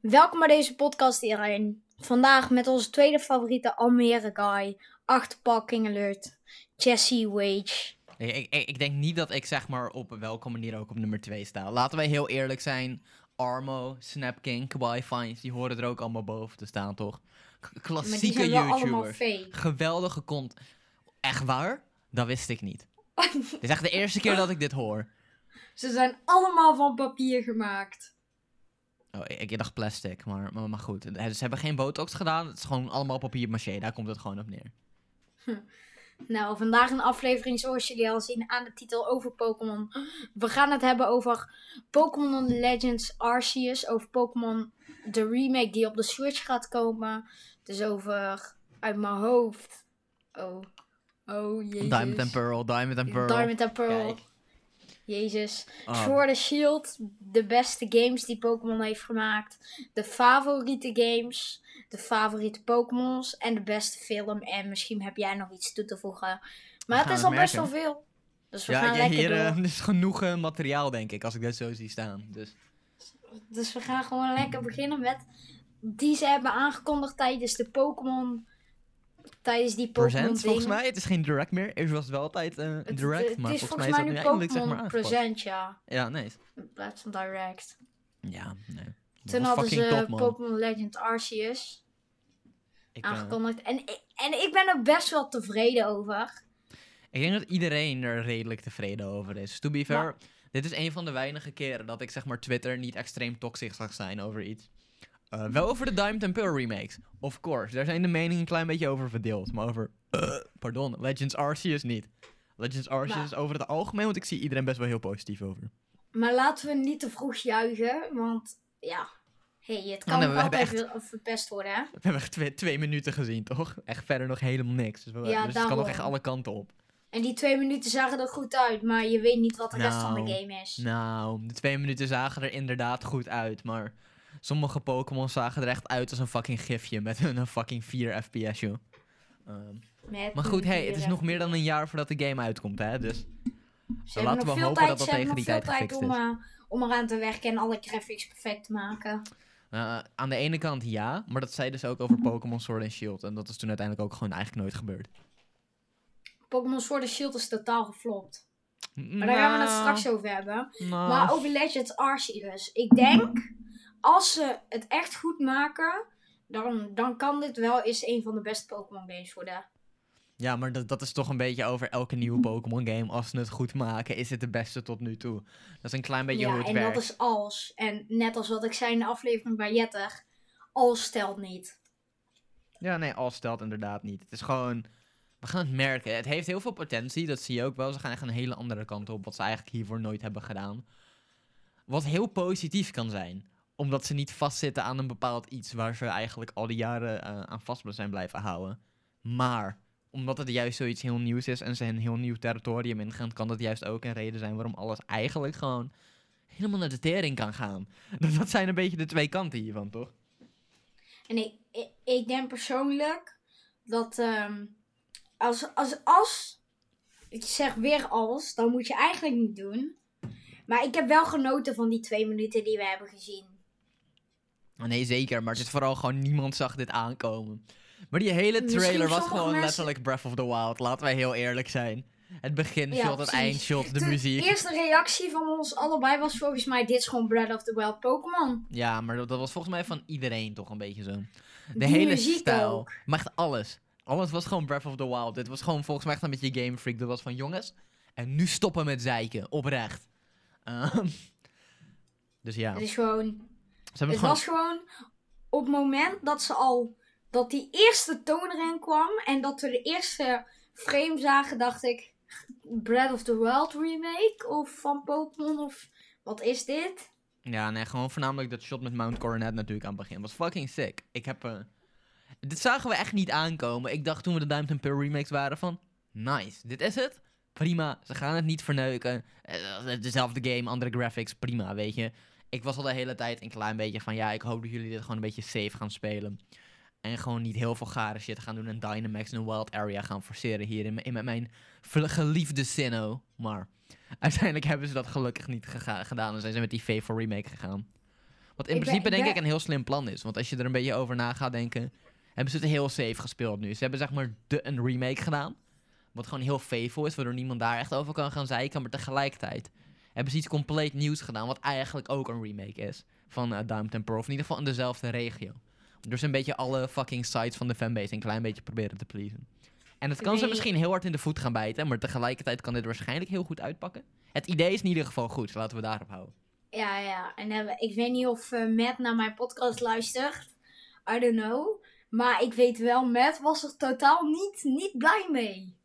Welkom bij deze podcast iedereen. Vandaag met onze tweede favoriete Almere guy, achterpakking alert, Jesse Wage. Ik, ik, ik denk niet dat ik zeg maar op welke manier ook op nummer 2 sta. Laten wij heel eerlijk zijn. Armo, Snapking, Kawaii Fines, die horen er ook allemaal boven te staan, toch? K- klassieke YouTubers. Geweldige kont. Echt waar? Dat wist ik niet. Dit is echt de eerste keer dat ik dit hoor. Ze zijn allemaal van papier gemaakt. Oh, ik, ik dacht plastic, maar, maar, maar goed. Eh, Ze hebben geen botox gedaan. Het is gewoon allemaal papier maché. Daar komt het gewoon op neer. Nou, vandaag een aflevering zoals jullie al zien aan de titel over Pokémon. We gaan het hebben over Pokémon Legends Arceus, over Pokémon de remake die op de Switch gaat komen. Dus over, uit mijn hoofd, oh, oh jezus. Diamond and Pearl, Diamond and Pearl. Diamond and Pearl. Kijk. Jezus. Oh. Sword and Shield, de beste games die Pokémon heeft gemaakt. De favoriete games, de favoriete Pokémons en de beste film. En misschien heb jij nog iets toe te voegen. Maar het is het al best wel veel. Dus we Ja, gaan ja, lekker hier door. eh, is genoeg materiaal, denk ik, als ik dat zo zie staan. Dus. Dus we gaan gewoon lekker beginnen met die ze hebben aangekondigd tijdens de Pokémon. Tijdens die Pokémon volgens mij. Het is geen direct meer. Eerst was het wel altijd eh, Het- direct, het maar is volgens mij is dat nu de eindelijk zeg maar. Present, ja. Ja, nee. In plaats van direct. Ja, nee. Dat Toen hadden ze. Pokémon Legend Arceus. Ik, eh, aangekondigd. En, ik- en ik ben er best wel tevreden over. ik denk dat iedereen er redelijk tevreden over is. To be fair, Ja. dit is een van de weinige keren dat ik zeg maar Twitter niet extreem toxisch zag zijn over iets. Eh, wel over de Diamond and Pearl remakes. Of course, daar zijn de meningen een klein beetje over verdeeld. Maar over, eh, pardon, Legends Arceus niet. Legends Arceus Maar- is over het algemeen, want ik zie iedereen best wel heel positief over. Maar laten we niet te vroeg juichen. Want ja, hey, het kan Oh, nee, ook we hebben altijd weer verpest worden. Hè? We hebben echt twee, twee minuten gezien, toch? Echt verder nog helemaal niks. Dus, we, Ja, dus het kan nog echt alle kanten op. En die twee minuten zagen er goed uit. Maar je weet niet wat de rest van de Nou, game is. Nou, de twee minuten zagen er inderdaad goed uit, maar sommige Pokémon zagen er echt uit als een fucking gifje met een fucking 4 FPS, joh. Ehm, maar goed, hey, het is nog meer dan een jaar voordat de game uitkomt, hè? Dus Ze laten we hopen tijd, dat dat tegen die tijd gefixt om, is. eh, om eraan te werken en alle graphics perfect te maken. eh, aan de ene kant ja, maar dat zei dus ook over Pokémon Sword and Shield. En dat is toen uiteindelijk ook gewoon eigenlijk nooit gebeurd. Pokémon Sword and Shield is totaal geflopt. Maar daar gaan we het straks over hebben. Nou, Maar over Legends Arceus. Ik denk, als ze het echt goed maken, dan, dan kan dit wel eens een van de beste Pokémon games worden. Ja, maar dat, dat is toch een beetje over elke nieuwe Pokémon game. Als ze het goed maken, is het de beste tot nu toe. Dat is een klein beetje ja, hoe het en werkt. dat is als. En net als wat ik zei in de aflevering bij Jetter, als stelt niet. Ja, nee, als stelt inderdaad niet. Het is gewoon... We gaan het merken. Het heeft heel veel potentie, dat zie je ook wel. Ze gaan echt een hele andere kant op, wat ze eigenlijk hiervoor nooit hebben gedaan. Wat heel positief kan zijn. Omdat ze niet vastzitten aan een bepaald iets waar ze eigenlijk al die jaren eh, aan vast zijn blijven houden. Maar, omdat het juist zoiets heel nieuws is en ze een heel nieuw territorium ingaan, kan dat juist ook een reden zijn waarom alles eigenlijk gewoon helemaal naar de tering kan gaan. Dat zijn een beetje de twee kanten hiervan, toch? En ik, ik, ik denk persoonlijk dat ehm, als, als, als, ik zeg weer als, dan moet je eigenlijk niet doen. Maar ik heb wel genoten van die twee minuten die we hebben gezien. Nee, zeker. Maar het is vooral gewoon niemand zag dit aankomen. Maar die hele trailer was gewoon mensen- letterlijk Breath of the Wild. Laten wij heel eerlijk zijn. Het beginshot, Ja, het eindshot, de De muziek. eerste reactie van ons allebei was volgens mij: dit is gewoon Breath of the Wild Pokémon. Ja, maar dat, dat was volgens mij van iedereen toch een beetje zo. De Die hele stijl. ook. Maar echt alles. Alles was gewoon Breath of the Wild. Dit was gewoon volgens mij echt een beetje Game Freak. Dat was van jongens. En nu stoppen met zeiken. Oprecht. Ehm, dus ja. Het is gewoon. Het gewoon... was gewoon op het moment dat ze al. dat die eerste toon erin kwam en dat we de eerste frame zagen, dacht ik. Breath of the Wild remake of van Pokémon of wat is dit? Ja, nee, gewoon voornamelijk dat shot met Mount Coronet natuurlijk aan het begin. was fucking sick. Ik heb... eh, Dit zagen we echt niet aankomen. Ik dacht toen we de Diamond and Pearl remakes waren van... Nice, dit is het. Prima, ze gaan het niet verneuken. Eh, dezelfde game, andere graphics, prima, weet je. Ik was al de hele tijd een klein beetje van... Ja, ik hoop dat jullie dit gewoon een beetje safe gaan spelen. En gewoon niet heel veel gare shit gaan doen en Dynamax in een wild area gaan forceren hier in, met mijn geliefde Sinnoh. Maar uiteindelijk hebben ze dat gelukkig niet gedaan en zijn ze met die Faithful remake gegaan. Wat in Ik principe denk ben- ik een heel slim plan is. Want als je er een beetje over na gaat denken, hebben ze het heel safe gespeeld nu. Ze hebben zeg maar de, een remake gedaan. Wat gewoon heel faithful is, waardoor niemand daar echt over kan gaan zeiken. Maar tegelijkertijd hebben ze iets compleet nieuws gedaan, wat eigenlijk ook een remake is. Van uh, Diamond and Pearl, of in ieder geval in dezelfde regio. Dus een beetje alle fucking sides van de fanbase een klein beetje proberen te pleasen. En het kan ze misschien heel hard in de voet gaan bijten, maar tegelijkertijd kan dit waarschijnlijk heel goed uitpakken. Het idee is in ieder geval goed, laten we daarop houden. Ja, ja. En eh, ik weet niet of eh, Matt naar mijn podcast luistert. I don't know. Maar ik weet wel, Matt was er totaal niet, niet blij mee.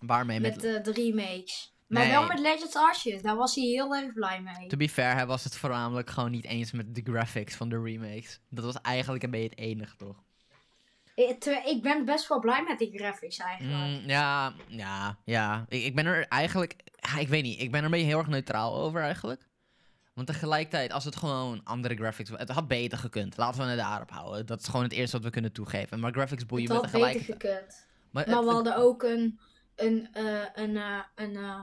Waarmee met... Met eh, de remakes. Maar Nee. wel met Legends Arceus. Daar was hij heel erg blij mee. To be fair, hij was het voornamelijk gewoon niet eens met de graphics van de remakes. Dat was eigenlijk een beetje het enige, toch? Ik ben best wel blij met die graphics eigenlijk. Mm, ja, ja, ja. Ik, ik ben er eigenlijk... ik weet niet, ik ben er een beetje heel erg neutraal over eigenlijk. Want tegelijkertijd, als het gewoon andere graphics... Het had beter gekund. Laten we het daarop houden. Dat is gewoon het eerste wat we kunnen toegeven. Maar graphics boeien het me had beter tegelijkertijd. gekund. Maar Maar het- we hadden ook een, een, eh, een, eh, een, eh,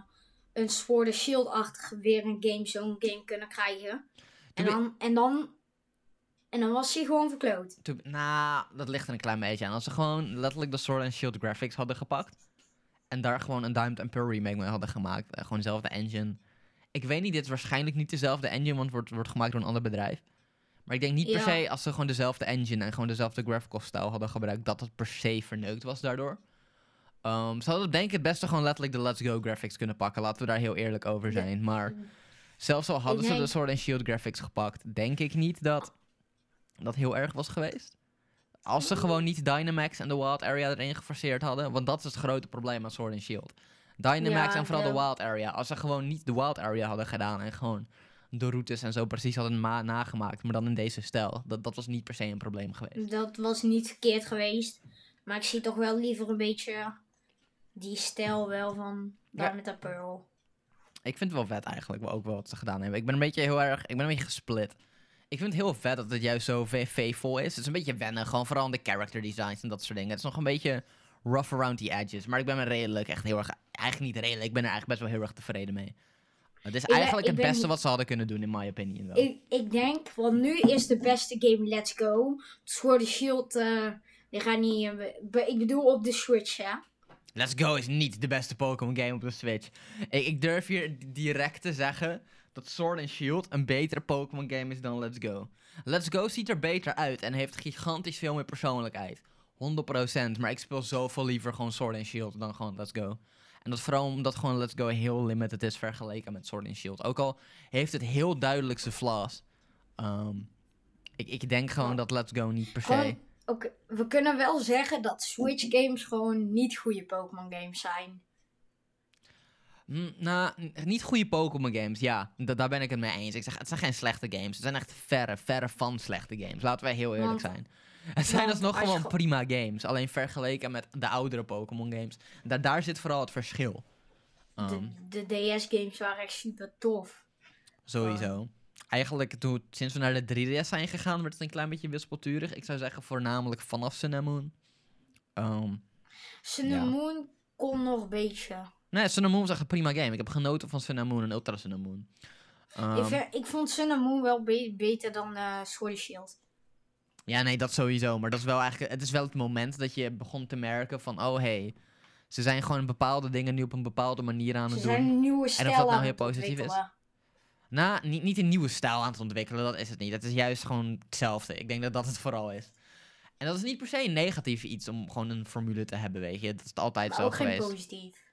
een Sword and Shield-achtige weer een game, zo'n game kunnen krijgen. En dan, en dan, en dan was hij gewoon verkloot. Nou, dat ligt er een klein beetje aan. Als ze gewoon letterlijk de Sword and Shield graphics hadden gepakt. En daar gewoon een Diamond and Pearl remake mee hadden gemaakt. eh, gewoon dezelfde engine. Ik weet niet, dit is waarschijnlijk niet dezelfde engine, want het wordt, wordt gemaakt door een ander bedrijf. Maar ik denk niet per Ja. se als ze gewoon dezelfde engine en gewoon dezelfde graphical style hadden gebruikt, dat het per se verneukt was daardoor. Ehm, ze hadden denk ik het beste gewoon letterlijk de Let's Go graphics kunnen pakken. Laten we daar heel eerlijk over Ja. zijn. Maar zelfs al hadden Ik ze de Sword and Shield graphics gepakt, denk ik niet dat dat heel erg was geweest. Als ze gewoon niet Dynamax en de Wild Area erin geforceerd hadden. Want dat is het grote probleem aan Sword and Shield. Dynamax Ja, en vooral de. Wild Area. Als ze gewoon niet de Wild Area hadden gedaan en gewoon de routes en zo precies hadden ma- nagemaakt. Maar dan in deze stijl. Dat, dat was niet per se een probleem geweest. Dat was niet verkeerd geweest. Maar ik zie toch wel liever een beetje die stijl wel van Ja. Diamond and Pearl. Ik vind het wel vet eigenlijk, wel- ook wel wat ze gedaan hebben. Ik ben een beetje heel erg, ik ben een beetje gesplit. Ik vind het heel vet dat het juist zo v- faithful is. Het is een beetje wennen, gewoon vooral de character designs en dat soort dingen. Het is nog een beetje rough around the edges. Maar ik ben me redelijk, echt heel erg, eigenlijk niet redelijk, ik ben er eigenlijk best wel heel erg tevreden mee. Het is eigenlijk het beste wat ze hadden kunnen doen, in my opinion wel. Ik, ik denk, want nu is de beste game Let's Go. Sword Shield, eh die gaan niet... eh, ik bedoel op de Switch, hè. Let's Go is niet de beste Pokémon game op de Switch. Ik, ik durf hier direct te zeggen dat Sword and Shield een betere Pokémon game is dan Let's Go. Let's Go ziet er beter uit en heeft gigantisch veel meer persoonlijkheid. 100%, maar ik speel zoveel liever gewoon Sword and Shield dan gewoon Let's Go. En dat vooral omdat gewoon Let's Go heel limited is vergeleken met Sword and Shield. Ook al heeft het heel duidelijk zijn flaws. Ehm, ik, ik denk gewoon dat Let's Go niet per se... Oké, we kunnen wel zeggen dat Switch games gewoon niet goede Pokémon games zijn. Mm, nou, niet goede Pokémon games, ja. Da- daar ben ik het mee eens. Ik zeg, het zijn geen slechte games. Het zijn echt verre, verre van slechte games. Laten wij heel eerlijk Want- zijn. Het zijn alsnog gewoon ge- prima games. Alleen vergeleken met de oudere Pokémon games. Da- daar zit vooral het verschil. Ehm, De, de DS games waren echt super tof. sowieso. Eigenlijk, toen, sinds we naar de 3DS zijn gegaan, werd het een klein beetje wispelturig. Ik zou zeggen voornamelijk vanaf Sun Moon. Ehm, Sun Ja. Moon kon nog een beetje. nee, Sun Moon was echt een prima game. Ik heb genoten van Sun and Moon en Ultra Sun Moon. Ehm, ik, ver- ik vond Sun and Moon wel be- beter dan Sword and Shield. Ja, nee, dat sowieso. Maar dat is wel eigenlijk, het is wel het moment dat je begon te merken van, oh hey, ze zijn gewoon bepaalde dingen nu op een bepaalde manier aan Ze het zijn doen. een nieuwe stijl dat nou heel positief is? Nou, niet, niet een nieuwe stijl aan het ontwikkelen, dat is het niet. Het is juist gewoon hetzelfde. Ik denk dat dat het vooral is. En dat is niet per se een negatief iets om gewoon een formule te hebben, weet je. Dat is altijd Maar zo ook geen geweest. positief.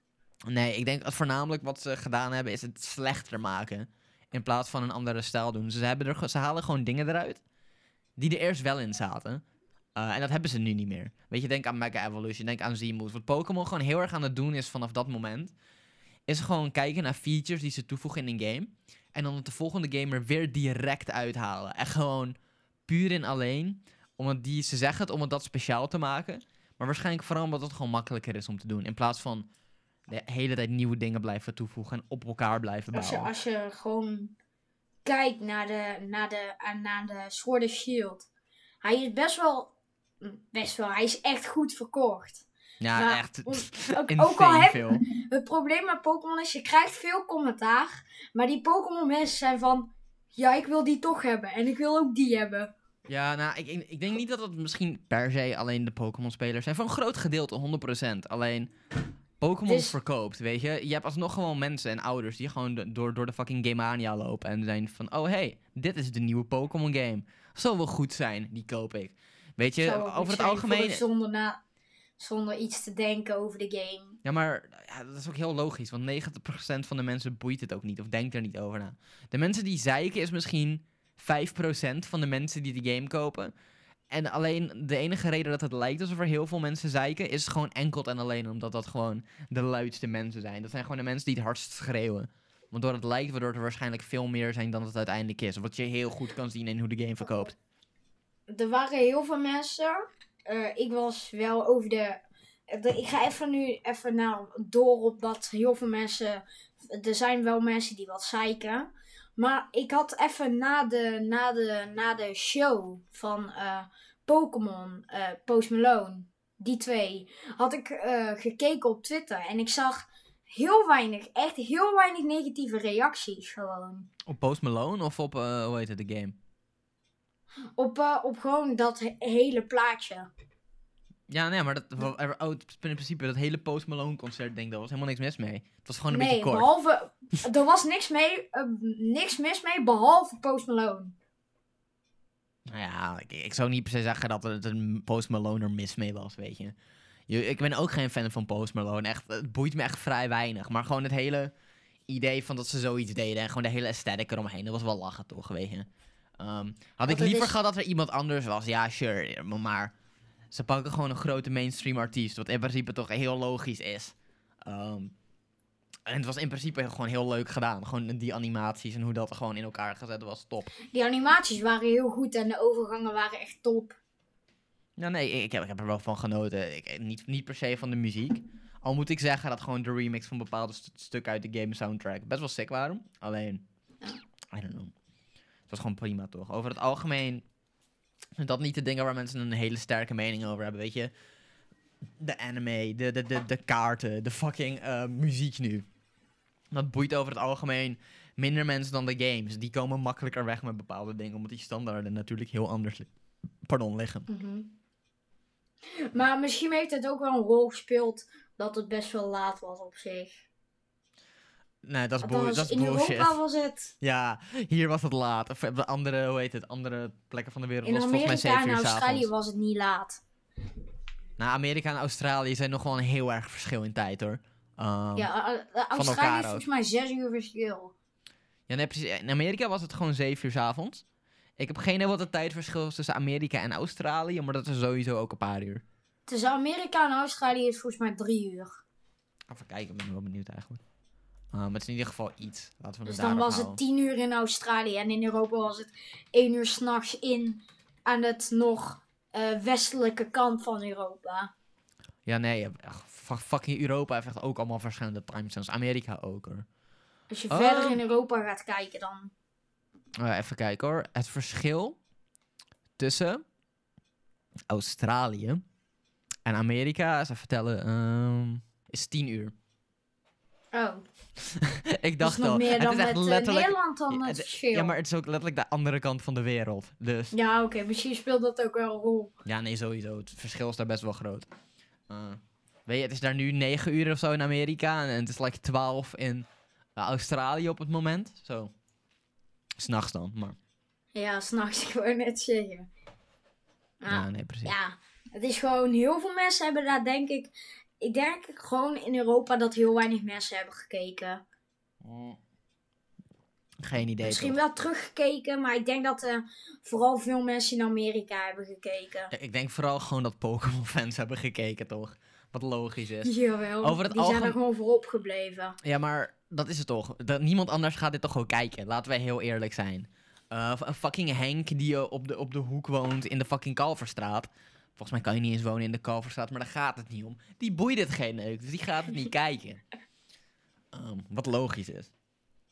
Nee, ik denk dat voornamelijk wat ze gedaan hebben is het slechter maken. In plaats van een andere stijl doen. Ze, hebben er, ze halen gewoon dingen eruit die er eerst wel in zaten. Uh, en dat hebben ze nu niet meer. Weet je, denk aan Mega Evolution, denk aan Z-Moves. Wat Pokémon gewoon heel erg aan het doen is vanaf dat moment... is gewoon kijken naar features die ze toevoegen in een game... en dan het de volgende game er weer direct uithalen. Echt gewoon puur en alleen... omdat die, ze zeggen het om het dat speciaal te maken... maar waarschijnlijk vooral omdat het gewoon makkelijker is om te doen... in plaats van de hele tijd nieuwe dingen blijven toevoegen... en op elkaar blijven Als je, bouwen. als je gewoon kijkt naar de, naar de, naar de Sword and Shield. Hij is best wel, best wel, hij is echt goed verkocht. Ja, maar echt... Ook, al heb, veel. het probleem met Pokémon is, je krijgt veel commentaar. Maar die Pokémon mensen zijn van, ja, ik wil die toch hebben. En ik wil ook die hebben. Ja, nou, ik, ik, denk niet dat het misschien per se alleen de Pokémon-spelers zijn. Voor een groot gedeelte, 100%. Alleen, Pokémon Dus- verkoopt, weet je. Je hebt alsnog gewoon mensen en ouders die gewoon de- door, door de fucking Gamania lopen. En zijn van, oh hey, dit is de nieuwe Pokémon game. Zal wel goed zijn, die koop ik. Weet je, over het algemeen... Zonder, na, zonder iets te denken over de game. Ja, maar ja, dat is ook heel logisch. Want 90% van de mensen boeit het ook niet. Of denkt er niet over na. De mensen die zeiken is misschien 5% van de mensen die de game kopen. En alleen de enige reden dat het lijkt alsof er heel veel mensen zeiken... is gewoon enkel en alleen omdat dat gewoon de luidste mensen zijn. Dat zijn gewoon de mensen die het hardst schreeuwen. Want door het lijkt waardoor er waarschijnlijk veel meer zijn dan het uiteindelijk is. Wat je heel goed kan zien in hoe de game verkoopt. Er waren heel veel mensen. Eh, ik was wel over de, Ik ga even nu even nou door op dat heel veel mensen. Er zijn wel mensen die wat zeiken. Maar ik had even na de, na de, na de show van eh, Pokémon, eh, Post Malone, die twee, had ik gekeken op Twitter. En ik zag heel weinig, echt heel weinig negatieve reacties gewoon. Op Post Malone of op, hoe heet het, de game? Op, eh, op gewoon dat he- hele plaatje. Ja, nee, maar dat, oh, in principe dat hele Post Malone concert, denk ik, daar was helemaal niks mis mee. Het was gewoon een nee, beetje kort. behalve. Er was niks, mee, eh, niks mis mee, behalve Post Malone. Nou ja, ik, ik zou niet per se zeggen dat het een Post Malone er mis mee was, weet je. je. Ik ben ook geen fan van Post Malone. Echt, het boeit me echt vrij weinig. Maar gewoon het hele idee van dat ze zoiets deden en gewoon de hele aesthetic eromheen, dat was wel lachen toch, weet je. Ehm, had ik liever is- gehad dat er iemand anders was, ja, sure. Maar, ze pakken gewoon een grote mainstream artiest, wat in principe toch heel logisch is. Ehm, en het was in principe gewoon heel leuk gedaan. Gewoon die animaties en hoe dat er gewoon in elkaar gezet was, top. Die animaties waren heel goed en de overgangen waren echt top. Ja, nee, ik, ik heb, ik heb er wel van genoten. Ik, niet, niet per se van de muziek. Al moet ik zeggen dat gewoon de remix van bepaalde st- stukken uit de game soundtrack best wel sick waren. Alleen, I don't know. Was gewoon prima toch. Over het algemeen zijn dat niet de dingen waar mensen een hele sterke mening over hebben, weet je. De anime, de, de, de, de kaarten, de fucking eh, muziek nu. Dat boeit over het algemeen minder mensen dan de games. Die komen makkelijker weg met bepaalde dingen, omdat die standaarden natuurlijk heel anders pardon, liggen. Mhm. Maar misschien heeft het ook wel een rol gespeeld dat het best wel laat was op zich. Nee, dat is, Althans, dat is in bullshit. Europa was het. Ja, hier was het laat. Of op de andere, hoe heet het, andere plekken van de wereld In was het volgens mij Amerika 7 en uur Australië s'avonds. was het niet laat. Nou, Amerika en Australië zijn nog wel een heel erg verschil in tijd hoor. Ehm, Ja, eh, eh, Australië ook. volgens mij zes uur verschil. ja, nee, precies. In Amerika was het gewoon 7 uur s'avonds. Ik heb geen idee wat het tijdverschil is tussen Amerika en Australië, maar dat is sowieso ook een paar uur. Tussen Amerika en Australië is volgens mij drie uur. Even kijken, ik ben wel benieuwd eigenlijk. Ehm, het is in ieder geval iets. Laten we Dus dan was het tien uur in Australië en in Europa was het één uur s'nachts in aan het nog eh, westelijke kant van Europa. Ja, nee, fucking Europa heeft echt ook allemaal verschillende timezones. Amerika ook hoor. Als je Oh. verder in Europa gaat kijken dan. Eh, even kijken hoor. Het verschil tussen Australië en Amerika, even vertellen, ehm, is 10 uur. Oh, ik dat dacht al. meer het is echt met eh, letterlijk. Nederland dan het verschil. ja, maar het is ook letterlijk de andere kant van de wereld. Dus Ja, oké, misschien speelt dat ook wel een rol. ja, nee, sowieso. Het verschil is daar best wel groot. Eh, weet je, het is daar nu 9 uur of zo in Amerika en het is like 12 in eh, Australië op het moment. Zo. S'nachts dan, maar. Ja, s'nachts, ik wou net zeggen. Ja, Ja, nee, precies. ja, het is gewoon, heel veel mensen hebben daar denk ik, ik denk gewoon in Europa dat heel weinig mensen hebben gekeken. Mm. Geen idee. Misschien toch? wel teruggekeken, maar ik denk dat eh, vooral veel mensen in Amerika hebben gekeken. Ja, ik denk vooral gewoon dat Pokémon-fans hebben gekeken, toch? Wat logisch is. Jawel, Over het die zijn er gewoon voorop gebleven. Ja, maar dat is het toch. Dat, niemand anders gaat dit toch gewoon kijken. Laten wij heel eerlijk zijn. Eh, een fucking Henk die eh, op, de, op de hoek woont in de fucking Kalverstraat. Volgens mij kan je niet eens wonen in de Kalverstraat, maar daar gaat het niet om. Die boeit het geen neuk, dus die gaat het niet kijken. Ehm, wat logisch is.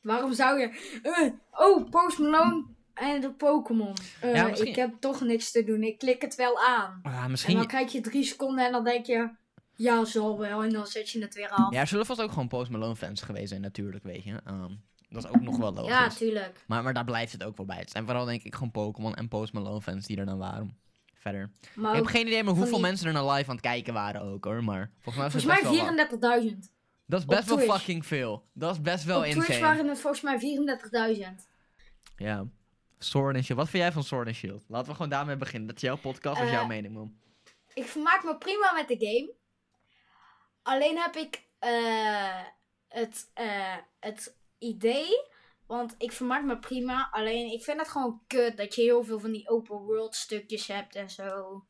Waarom zou je... eh, oh, Post Malone en de Pokémon. Eh, Ja, misschien- Ik heb toch niks te doen. Ik klik het wel aan. Ah, En misschien... dan krijg je drie seconden en dan denk je... Ja, zal wel. En dan zet je het weer af. Ja, er zullen vast ook gewoon Post Malone fans geweest zijn, natuurlijk, weet je. Ehm, Dat is ook nog wel logisch. Ja, tuurlijk. maar, maar daar blijft het ook wel bij. Het zijn vooral denk ik gewoon Pokémon en Post Malone fans die er dan waren. Verder. Maar ik heb geen idee meer hoeveel die- mensen er naar live aan het kijken waren ook hoor. Maar volgens mij was het mij best wel wat. 34.000. Dat is best wel Twitch. fucking veel. Dat is best wel Op insane. Twitch waren het volgens mij 34.000. Ja. Sword and Shield. Wat vind jij van Sword and Shield? Laten we gewoon daarmee beginnen. Dat is jouw podcast, dat is Eh, jouw mening, man. Ik vermaak me prima met de game. Alleen heb ik eh, het, eh, het idee. Want ik vermaak me prima. Alleen ik vind het gewoon kut dat je heel veel van die open world stukjes hebt en zo.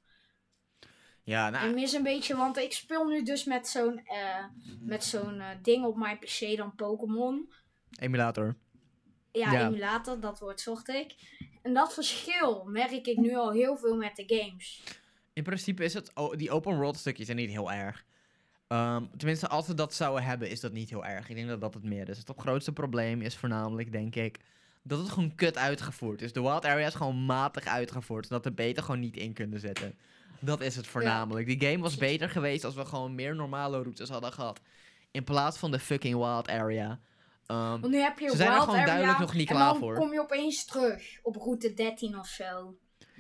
Ja, nou, Ik mis een beetje, want ik speel nu dus met zo'n eh, met zo'n eh, ding op mijn PC dan Pokémon. emulator. Ja, Ja. emulator, dat woord zocht ik. En dat verschil merk ik nu al heel veel met de games. In principe is het, die open world stukjes zijn niet heel erg. Ehm, tenminste, als we dat zouden hebben, is dat niet heel erg. Ik denk dat dat het meer is. Het grootste probleem is voornamelijk, denk ik, dat het gewoon kut uitgevoerd is. De wild area is gewoon matig uitgevoerd, zodat we beter gewoon niet in kunnen zetten. Dat is het voornamelijk. Die game was beter geweest als we gewoon meer normale routes hadden gehad. In plaats van de fucking wild area. Ehm, Want nu heb je Ze zijn er Wild gewoon Area, duidelijk nog niet en klaar dan voor. kom je opeens terug op route 13 of zo.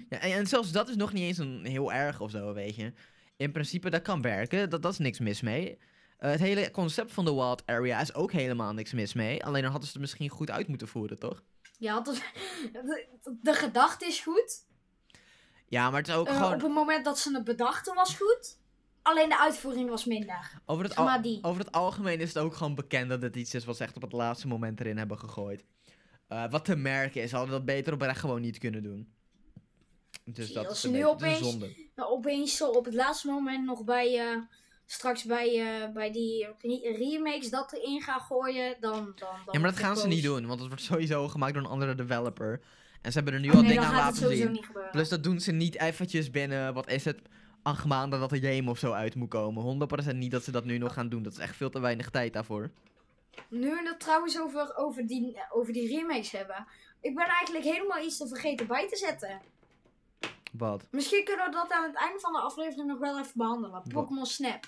Ja, en, en zelfs dat is nog niet eens een heel erg of zo, weet je. In principe, dat kan werken. Dat, dat is niks mis mee. Eh, het hele concept van de wild area is ook helemaal niks mis mee. Alleen dan hadden ze het misschien goed uit moeten voeren, toch? Ja, de, de gedachte is goed. Ja, maar het is ook Eh, gewoon... Op het moment dat ze het bedachten was goed. Alleen de uitvoering was minder. Over het, al- over het algemeen is het ook gewoon bekend dat het iets is wat ze echt op het laatste moment erin hebben gegooid. Eh, wat te merken is, hadden dat beter oprecht gewoon niet kunnen doen. Dus dat als is nu opeens- zonde. Nou, opeens zo op het laatste moment nog bij. eh, straks bij, eh, bij die re- remakes dat erin gaan gooien. Dan. dan, dan Ja, maar dat gaan ze niet doen, want het wordt sowieso gemaakt door een andere developer. En ze hebben er nu Oh, al nee, dingen aan laten zien. Plus dat doen ze niet eventjes binnen, wat is het, acht maanden dat de game of zo uit moet komen. 100% niet dat ze dat nu nog gaan doen. Dat is echt veel te weinig tijd daarvoor. Nu we het trouwens over, over, die, over die remakes hebben. Ik ben eigenlijk helemaal iets te vergeten bij te zetten. Wat? Misschien kunnen we dat aan het einde van de aflevering nog wel even behandelen. Pokémon Snap.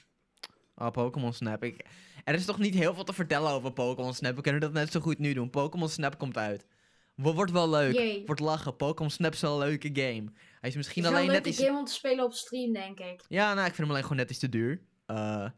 Oh, Pokémon Snap. Ik... Er is toch niet heel veel te vertellen over Pokémon Snap. We kunnen dat net zo goed nu doen. Pokémon Snap komt uit. Wo- Wordt wel leuk. Jee. Wordt lachen. Pokémon Snap is wel een leuke game. Hij is misschien Het is alleen een net iets... game om te spelen op stream, denk ik. Ja, nou, ik vind hem alleen gewoon net iets te duur. Eh,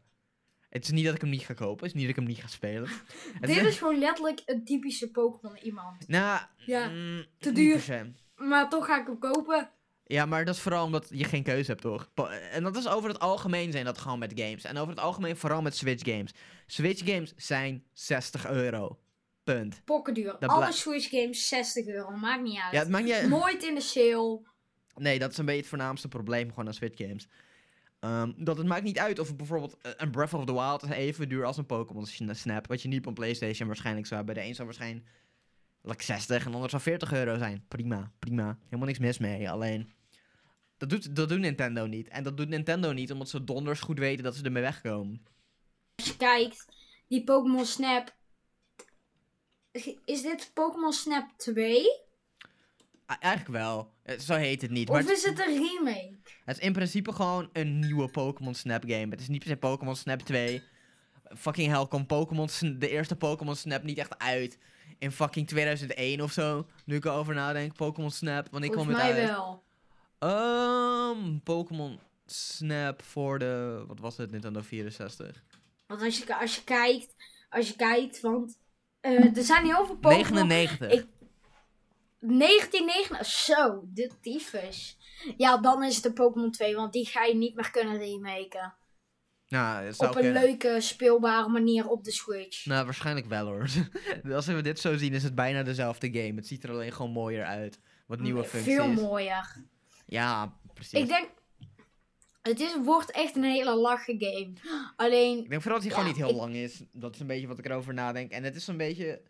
het is niet dat ik hem niet ga kopen. Het is niet dat ik hem niet ga spelen. Het Dit is gewoon letterlijk een typische Pokémon iemand. Nou, Ja, mm, te duur. Maar toch ga ik hem kopen. Ja, maar dat is vooral omdat je geen keuze hebt, toch? En dat is over het algemeen zijn dat gewoon met games. En over het algemeen vooral met Switch games. Switch games zijn 60 euro. Punt. Pokkenduur. Alle Switch games 60 euro. Maakt niet uit. Ja, het maakt niet. Nooit in de sale. Nee, dat is een beetje het voornaamste probleem gewoon aan Switch games. Ehm, dat het maakt niet uit of bijvoorbeeld eh, een Breath of the Wild is even duur als een Pokémon Sn- Snap. Wat je niet op een PlayStation waarschijnlijk zou hebben. De een zou waarschijnlijk 60 en de ander zou 40 euro zijn. Prima, prima. Helemaal niks mis mee. Alleen, dat doet, dat doet Nintendo niet. En dat doet Nintendo niet omdat ze donders goed weten dat ze ermee wegkomen. Als je kijkt, die Pokémon Snap. Is dit Pokémon Snap 2? A- eigenlijk wel. Zo heet het niet. Of Maar is het een remake? het is in principe gewoon een nieuwe Pokémon Snap game. Het is niet per se Pokémon Snap 2. Fucking hell, komt Pokémon de eerste Pokémon Snap niet echt uit in fucking 2001 of zo. Nu ik erover nadenk, Pokémon Snap, wanneer kwam Volgens het mij uit? wel. Ehm, Pokémon Snap voor de, wat was het, Nintendo 64? Want als je, als je kijkt, als je kijkt, want eh, er zijn heel veel Pokémon. 99. Ik- 1999, zo, de tyfus. Ja, dan is het de Pokémon 2, want die ga je niet meer kunnen remaken. nou, Op een kunnen. leuke, speelbare manier op de Switch. Nou, waarschijnlijk wel hoor. Als we dit zo zien, is het bijna dezelfde game. Het ziet er alleen gewoon mooier uit. Wat nieuwe functies. Veel mooier. Ja, precies. Ik denk, het is, wordt echt een hele lachen game. Alleen, Ik denk vooral dat hij Ja, gewoon niet heel ik- lang is. Dat is een beetje wat ik erover nadenk. En het is een beetje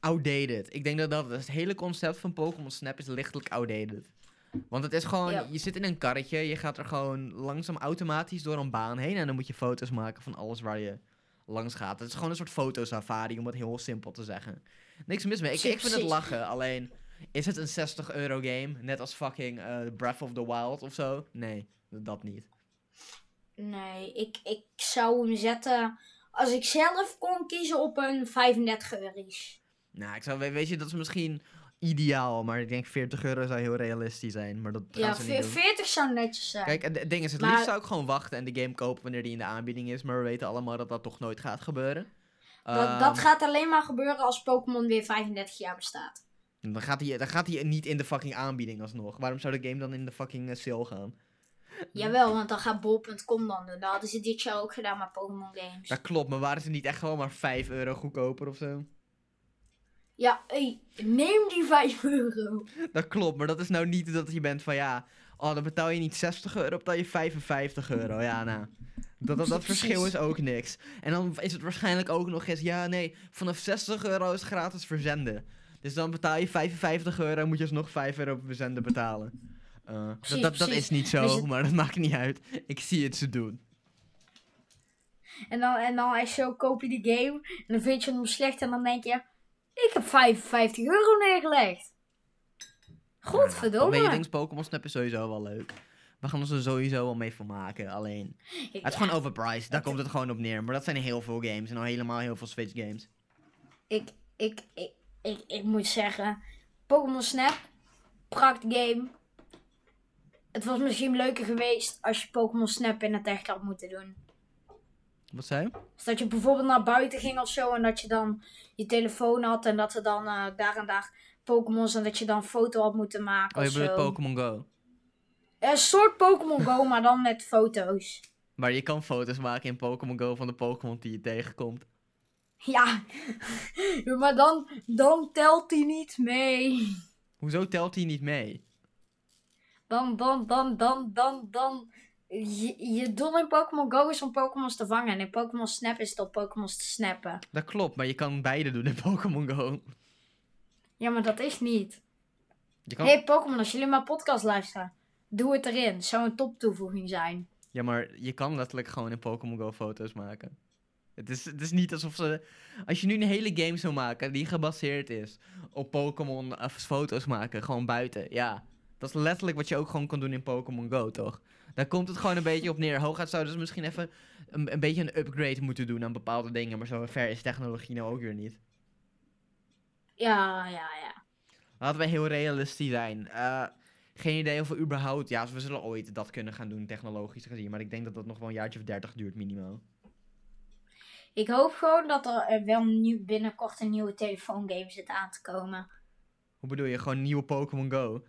outdated. Ik denk dat, dat het hele concept van Pokémon Snap is lichtelijk outdated. Want het is gewoon, Ja. je zit in een karretje, je gaat er gewoon langzaam automatisch door een baan heen. En dan moet je foto's maken van alles waar je langs gaat. Het is gewoon een soort fotosafari, om het heel simpel te zeggen. Niks mis mee. Ik, ik vind het lachen. Alleen, is het een 60 euro game? Net als fucking eh, Breath of the Wild of zo? Nee, dat niet. nee, ik, ik zou hem zetten, als ik zelf kon kiezen, op een 35 euro's. Nou, ik zou, we- weet je, dat is misschien ideaal, maar ik denk 40 euro zou heel realistisch zijn. Maar dat Ja, ze ve- niet doen. 40 zou netjes zijn. Kijk, het ding is, het Maar- liefst zou ik gewoon wachten en de game kopen wanneer die in de aanbieding is. Maar we weten allemaal dat dat toch nooit gaat gebeuren. dat, Ehm, dat gaat alleen maar gebeuren als Pokémon weer 35 jaar bestaat. Dan gaat hij dan gaat hij niet in de fucking aanbieding alsnog. Waarom zou de game dan in de fucking eh, sale gaan? Jawel, want dan gaat bol.com dan doen. Dat hadden ze dit jaar ook gedaan met Pokémon Games. Dat klopt, maar waren ze niet echt gewoon maar 5 euro goedkoper of zo? Ja, hey, neem die 5 euro. Dat klopt, maar dat is nou niet dat je bent van ja, oh dan betaal je niet 60 euro, betaal je 55 euro. Ja, nou. Dat, dat, verschil is ook niks. En dan is het waarschijnlijk ook nog eens, ja nee, vanaf 60 euro is gratis verzenden. Dus dan betaal je 55 euro en moet je alsnog 5 euro per verzenden betalen. Eh, dat, Precies, dat, is niet zo, Dus het- maar dat maakt niet uit. Ik zie het ze doen. En dan, en dan als zo koop je de game. En dan vind je hem slecht. En dan denk je, ik heb 55 euro neergelegd. Weet Godverdomme. dings Pokémon Snap is sowieso wel leuk. We gaan ons er sowieso wel mee vermaken. Alleen, het is gewoon overpriced. Daar komt het gewoon op neer. Maar dat zijn heel veel games. En al helemaal heel veel Switch games. ik, ik, ik, ik, ik moet zeggen, Pokémon Snap, prakt game. Het was misschien leuker geweest als je Pokémon Snap in het echt had moeten doen. Wat zei je? Dus dat je bijvoorbeeld naar buiten ging of zo en dat je dan je telefoon had en dat er dan eh, daar en daar Pokémon's en dat je dan een foto had moeten maken Oh, je bedoelt. Pokémon Go. Een soort Pokémon Go, maar dan met foto's. Maar je kan foto's maken in Pokémon Go van de Pokémon die je tegenkomt. Ja, maar dan, dan telt die niet mee. Hoezo telt die niet mee? Dan, dan, dan, dan, dan, dan. Je, je doel in Pokémon Go is om Pokémon's te vangen. En in Pokémon Snap is het om Pokémon's te snappen. Dat klopt, maar je kan beide doen in Pokémon Go. Ja, maar dat is niet. Je kan... Hey, Pokémon, als jullie mijn podcast luisteren, doe het erin. Zou een top toevoeging zijn. Ja, maar je kan letterlijk gewoon in Pokémon Go foto's maken. Het is, het is niet alsof ze... Als je nu een hele game zou maken die gebaseerd is op Pokémon of foto's maken, gewoon buiten, ja. Dat is letterlijk wat je ook gewoon kan doen in Pokémon Go, toch? Daar komt het gewoon een beetje op neer. Hooguit zouden ze misschien even een, een beetje een upgrade moeten doen aan bepaalde dingen, maar zo ver is technologie nou ook weer niet. Ja, ja, ja. Laten we heel realistisch zijn. Eh, geen idee of we überhaupt... Ja, we zullen ooit dat kunnen gaan doen, technologisch gezien. Maar ik denk dat dat nog wel een jaartje of dertig duurt, minimaal. Ik hoop gewoon dat er wel nieuw, binnenkort een nieuwe telefoongame zit aan te komen. Hoe bedoel je? Gewoon nieuwe Pokémon Go?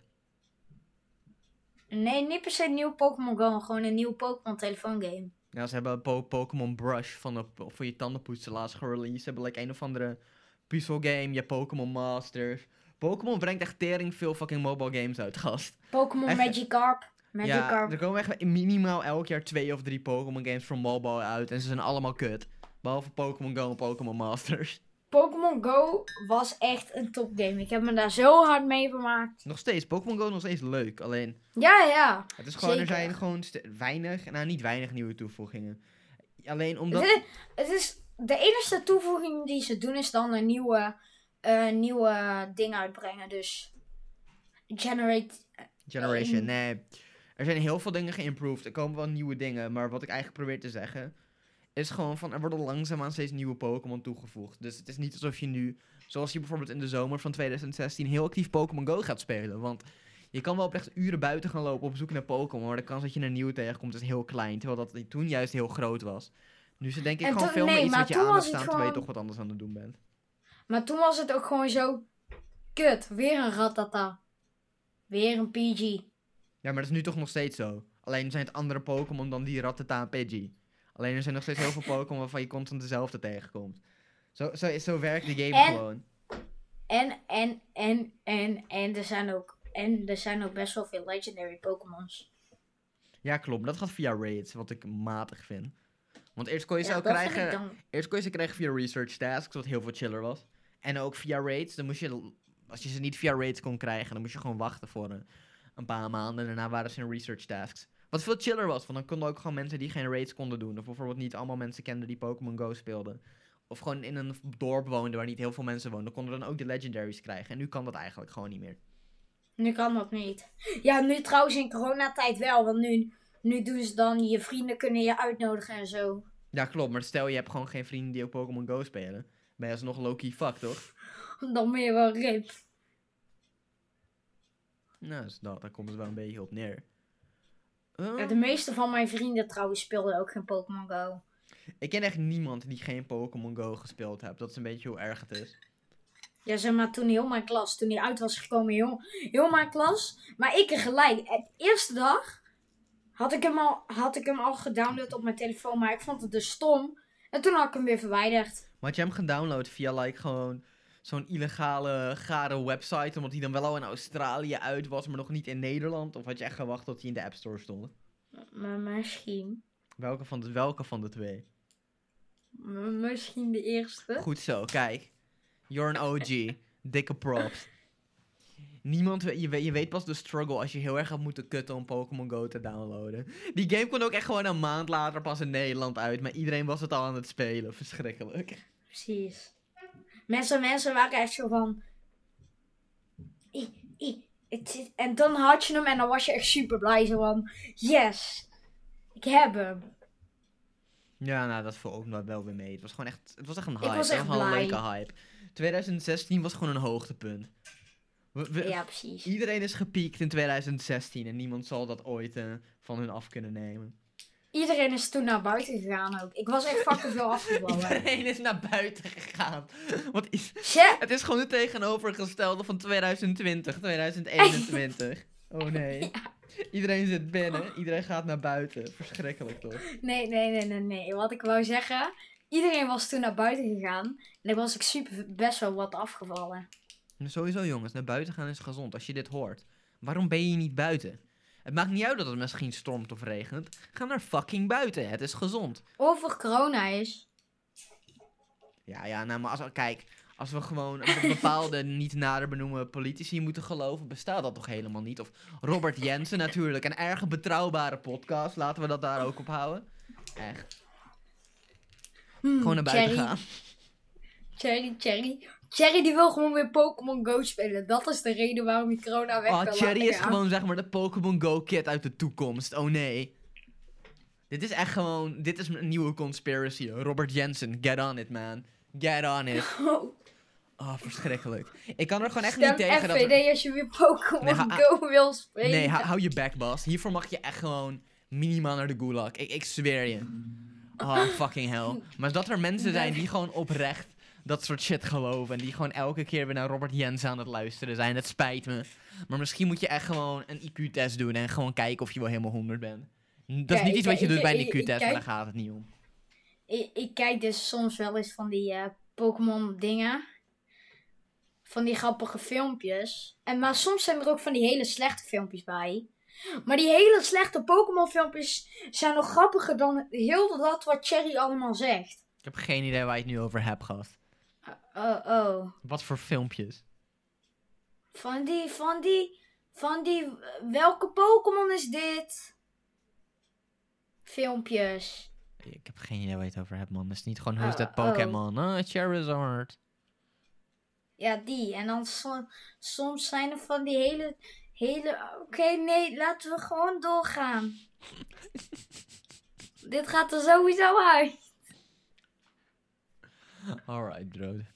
Nee, niet per se een nieuwe Pokémon Go, maar gewoon een nieuwe Pokémon telefoongame. Ja, ze hebben po Pokémon Brush van de, voor je tandenpoetsen laatst gereleased. Ze hebben like een of andere puzzelgame. Je Pokémon Masters. Pokémon brengt echt tering veel fucking mobile games uit, gast. Pokémon? Magikarp. Magikarp. Ja, er komen echt minimaal elk jaar twee of drie Pokémon games voor mobile uit. En ze zijn allemaal kut. Behalve Pokémon Go en Pokémon Masters. Pokémon Go was echt een topgame. Ik heb me daar zo hard mee vermaakt. Nog steeds, Pokémon Go is nog steeds leuk. Alleen, Ja, ja. het is gewoon, er zijn gewoon weinig, nou niet weinig nieuwe toevoegingen. Alleen omdat... Het, is, het is de enige toevoeging die ze doen is dan een nieuwe, eh, nieuwe ding uitbrengen. Dus generate. Generation, Ehm. nee. Er zijn heel veel dingen geïmproved. Er komen wel nieuwe dingen. Maar wat ik eigenlijk probeer te zeggen. Is gewoon van er worden langzaamaan steeds nieuwe Pokémon toegevoegd. Dus het is niet alsof je nu. Zoals je bijvoorbeeld in de zomer van 2016 heel actief Pokémon Go gaat spelen. Want je kan wel oprecht uren buiten gaan lopen op zoek naar Pokémon. Maar de kans dat je een nieuwe tegenkomt is heel klein. Terwijl dat toen juist heel groot was. Nu is het denk ik En gewoon veel meer iets wat je aan staan terwijl je gewoon- toch wat anders aan het doen bent. Maar toen was het ook gewoon zo. Kut, weer een Ratata. Weer een PG. Ja, maar dat is nu toch nog steeds zo. Alleen zijn het andere Pokémon dan die Rattata en Pidgey. Alleen er zijn nog steeds heel veel Pokémon waarvan je constant dezelfde tegenkomt. Zo, zo, zo werkt de game En- gewoon. En, en, en, en, en er zijn ook. En er zijn ook best wel veel legendary Pokémons. Ja, klopt. Dat gaat via raids, wat ik matig vind. Want eerst kon je ze Ja, ook krijgen, dan. eerst kon je ze krijgen via research tasks, wat heel veel chiller was. En ook via raids, dan moest je, als je ze niet via raids kon krijgen, dan moest je gewoon wachten voor een, een paar maanden. En daarna waren ze in research tasks. Wat veel chiller was, want dan konden ook gewoon mensen die geen raids konden doen. Of bijvoorbeeld niet allemaal mensen kenden die Pokémon Go speelden. Of gewoon in een dorp woonden waar niet heel veel mensen woonden. konden dan ook de legendaries krijgen. En nu kan dat eigenlijk gewoon niet meer. Nu kan dat niet. Ja, nu trouwens in coronatijd wel. Want nu, nu doen ze dan, je vrienden kunnen je uitnodigen en zo. Ja, klopt. Maar stel je hebt gewoon geen vrienden die op Pokémon Go spelen. Ben je alsnog low-key fuck, toch? dan ben je wel rip. Nou, dus dat, daar komt het wel een beetje op neer. Ja, de meeste van mijn vrienden trouwens speelden ook geen Pokémon Go. Ik ken echt niemand die geen Pokémon Go gespeeld heeft. Dat is een beetje hoe erg het is. Ja, zeg maar, toen heel mijn klas, toen die uit was gekomen, heel, heel mijn klas. Maar ik er gelijk. De eerste dag had ik, hem al, had ik hem al gedownload op mijn telefoon, maar ik vond het dus stom. En toen had ik hem weer verwijderd. Maar had je hem gedownload via like gewoon zo'n illegale, gare website, omdat hij dan wel al in Australië uit was, maar nog niet in Nederland? Of had je echt gewacht tot hij in de App Store stond? Maar misschien. Welke van de, welke van de twee? M- Misschien de eerste. Goed zo, kijk. You're an OG. Dikke props. Niemand, je, weet- je weet pas de struggle als je heel erg gaat moeten kutten om Pokémon Go te downloaden. Die game kwam ook echt gewoon een maand later pas in Nederland uit, maar iedereen was het al aan het spelen. Verschrikkelijk. Precies. Mensen, mensen waren echt zo van. En dan had je hem en dan was je echt super blij. Zo van: Yes, ik heb hem. Ja, nou, dat viel ook nog wel weer mee. Het was gewoon echt, het was echt een hype. was Het echt een leuke hype. 2016 was gewoon een hoogtepunt. We- we- Ja, precies. Iedereen is gepiekt in 2016 en niemand zal dat ooit eh, van hun af kunnen nemen. Iedereen is toen naar buiten gegaan ook. Ik was echt fucking veel afgevallen. Iedereen is naar buiten gegaan. Wat is, Shit. het is gewoon het tegenovergestelde van 2020, 2021. Oh nee. Iedereen zit binnen, iedereen gaat naar buiten. Verschrikkelijk toch? Nee, nee, nee, nee, nee. Wat ik wou zeggen. Iedereen was toen naar buiten gegaan. En dan was ik super best wel wat afgevallen. En Sowieso jongens, naar buiten gaan is gezond. Als je dit hoort, waarom ben je niet buiten? Het maakt niet uit dat het misschien stormt of regent. Ga naar fucking buiten, het is gezond. Over corona is. Ja, ja, nou maar als, kijk, als we gewoon een bepaalde niet nader benoemen politici moeten geloven, bestaat dat toch helemaal niet? Of Robert Jensen natuurlijk, een erg betrouwbare podcast. Laten we dat daar ook op houden. Echt. Hmm, Gewoon naar buiten Cherry, gaan. Cherry, Cherry. Cherry die wil gewoon weer Pokémon Go spelen. Dat is de reden waarom die corona weg Oh, wil Cherry is gaan. gewoon zeg maar de Pokémon Go kid uit de toekomst. Oh nee. Dit is echt gewoon, dit is een nieuwe conspiracy. Robert Jensen, get on it man. Get on it. Oh, Oh, verschrikkelijk. Ik kan er gewoon echt stem niet tegen dat... er- FVD als je weer Pokémon Nee, Go wil spelen. Nee, hou, hou je back, Bas. Hiervoor mag je echt gewoon minimaal naar de gulag. Ik, ik zweer je. Oh, fucking hell. Maar dat er mensen zijn die gewoon oprecht dat soort shit geloven. En die gewoon elke keer weer naar Robert Jens aan het luisteren zijn. Het spijt me. Maar misschien moet je echt gewoon een IQ-test doen. En gewoon kijken of je wel helemaal 100 bent. Dat is niet iets wat je ik- doet bij een IQ-test, maar daar gaat het niet om. Ik, ik kijk dus soms wel eens van die eh, Pokémon dingen. Van die grappige filmpjes. En maar soms zijn er ook van die hele slechte filmpjes bij. Maar die hele slechte Pokémon filmpjes zijn nog grappiger dan heel dat wat Cherry allemaal zegt. Ik heb geen idee waar je het nu over hebt, gast. Oh, oh. Wat voor filmpjes? Van die, van die, van die, welke Pokémon is dit? Filmpjes. Ik heb geen idee waar je het over hebt, man. Het is niet gewoon Who's Oh, that oh. Pokémon? Ah, Charizard. Ja, die. En dan som- soms zijn er van die hele, hele... Oké, nee, laten we gewoon doorgaan. Dit gaat er sowieso uit. Alright, dude.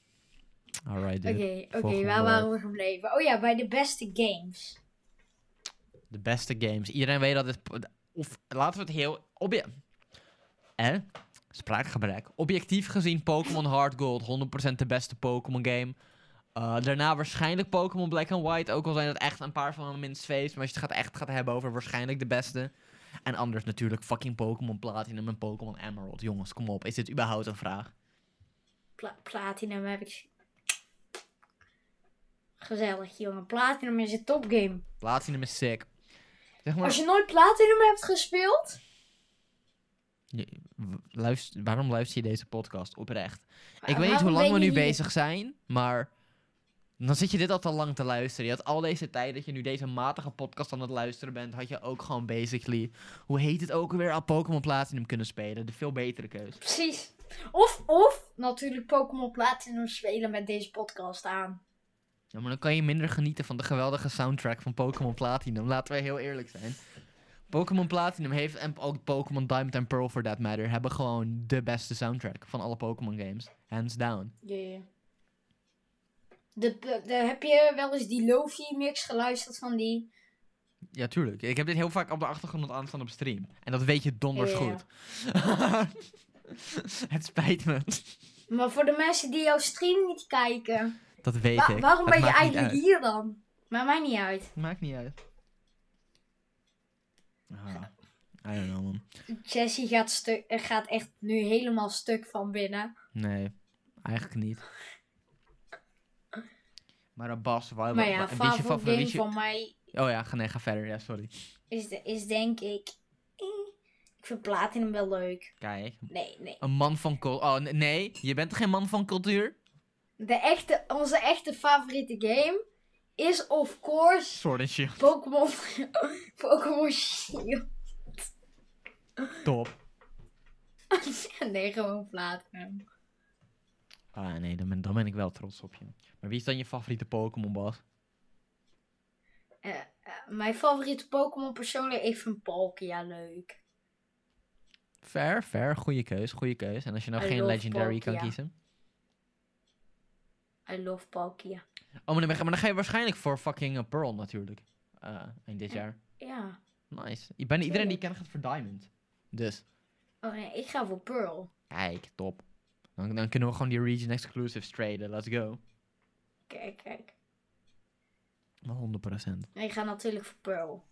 Alright, Oké, dude. oké, waar waren we gebleven? Oh ja, bij de beste games. De beste games. Iedereen weet dat het... Of laten we het heel... Obje eh? Spraakgebrek. Objectief gezien Pokémon Hard Gold 100% de beste Pokémon game. Eh, daarna waarschijnlijk Pokémon Black and White. Ook al zijn het echt een paar van de minst feest. Maar als je het gaat echt gaat hebben over waarschijnlijk de beste. En anders natuurlijk fucking Pokémon Platinum en Pokémon Emerald. Jongens, kom op. Is dit überhaupt een vraag? Pla Platinum heb ik... Gezellig, jongen. Platinum is een topgame. Platinum is sick. Zeg maar, Als je nooit Platinum hebt gespeeld... Je- luister, waarom luister je deze podcast oprecht? Ik weet niet hoe lang we nu bezig zijn, maar dan zit je dit al te lang te luisteren. Je had al deze tijd dat je nu deze matige podcast aan het luisteren bent, had je ook gewoon basically, hoe heet het ook weer, al Pokémon Platinum kunnen spelen. De veel betere keus. Precies. Of, of natuurlijk Pokémon Platinum spelen met deze podcast aan. Ja, maar dan kan je minder genieten van de geweldige soundtrack van Pokémon Platinum. Laten we heel eerlijk zijn. Pokémon Platinum heeft, en ook Pokémon Diamond en Pearl for that matter, hebben gewoon de beste soundtrack van alle Pokémon games. Hands down. Yeah. De, de, heb je wel eens die Lofi mix geluisterd van die? Ja, tuurlijk. Ik heb dit heel vaak op de achtergrond aanstaan op stream. En dat weet je donders Ja. goed. het spijt me. Maar voor de mensen die jouw stream niet kijken, Dat weet wa- ik. waarom ben je maakt eigenlijk hier dan? Maar mij niet uit. Maakt niet uit. Ah, I don't know, man. Jessie gaat, stuk, gaat echt nu helemaal stuk van binnen. Nee, eigenlijk niet. Maar Bas, waar, Maar ja, is je favoriete game favoriet? van mij Oh ja, ga, nee, ga verder. Ja, sorry. is, de, is denk ik... eh, Ik vind Platinum wel leuk. Kijk, Nee, nee. een man van cultuur. Oh, n- nee, je bent geen man van cultuur? De echte, onze echte favoriete game is of course Sword and Shield. Pokémon Pokémon Shield. Top. nee, gewoon Platinum. Ah, nee, dan ben, dan ben ik wel trots op je. Maar wie is dan je favoriete Pokémon, Bas? Eh, eh, mijn favoriete Pokémon persoonlijk, ik vind Palkia leuk. Fair, fair. Goeie keus, goede keus. En als je nou I geen Legendary kan kiezen? I love Palkia. Oh, maar dan, maar dan ga je waarschijnlijk voor fucking uh, Pearl natuurlijk. Eh in dit Ja. jaar. Ja. Nice. Ik ben iedereen die ik ken gaat voor Diamond. Dus, Oh nee, ik ga voor Pearl. kijk, top. Dan, dan kunnen we gewoon die region exclusives traden. Let's go. Kijk, kijk. Maar 100%. Ik ga natuurlijk voor Pearl.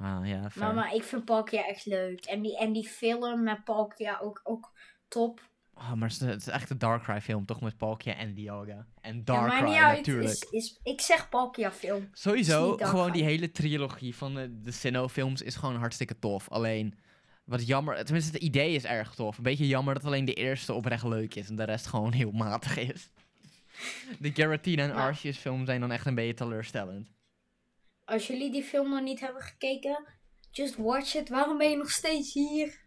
Ah, ja, fair. Maar, maar ik vind Palkia echt leuk. En die, en die film met Palkia ook, ook top. Ah, maar het is, het is echt een Darkrai film, toch? Met Palkia en Dialga. En Ja, maar niet uit. natuurlijk. Is, is, ik zeg Palkia film. Sowieso, gewoon die hele trilogie van de, de Sinnoh-films is gewoon hartstikke tof. Alleen, wat jammer, tenminste het idee is erg tof. Een beetje jammer dat alleen de eerste oprecht leuk is en de rest gewoon heel matig is. De Garatina en Ja. Arceus film zijn dan echt een beetje teleurstellend. Als jullie die film nog niet hebben gekeken, just watch it. Waarom ben je nog steeds hier?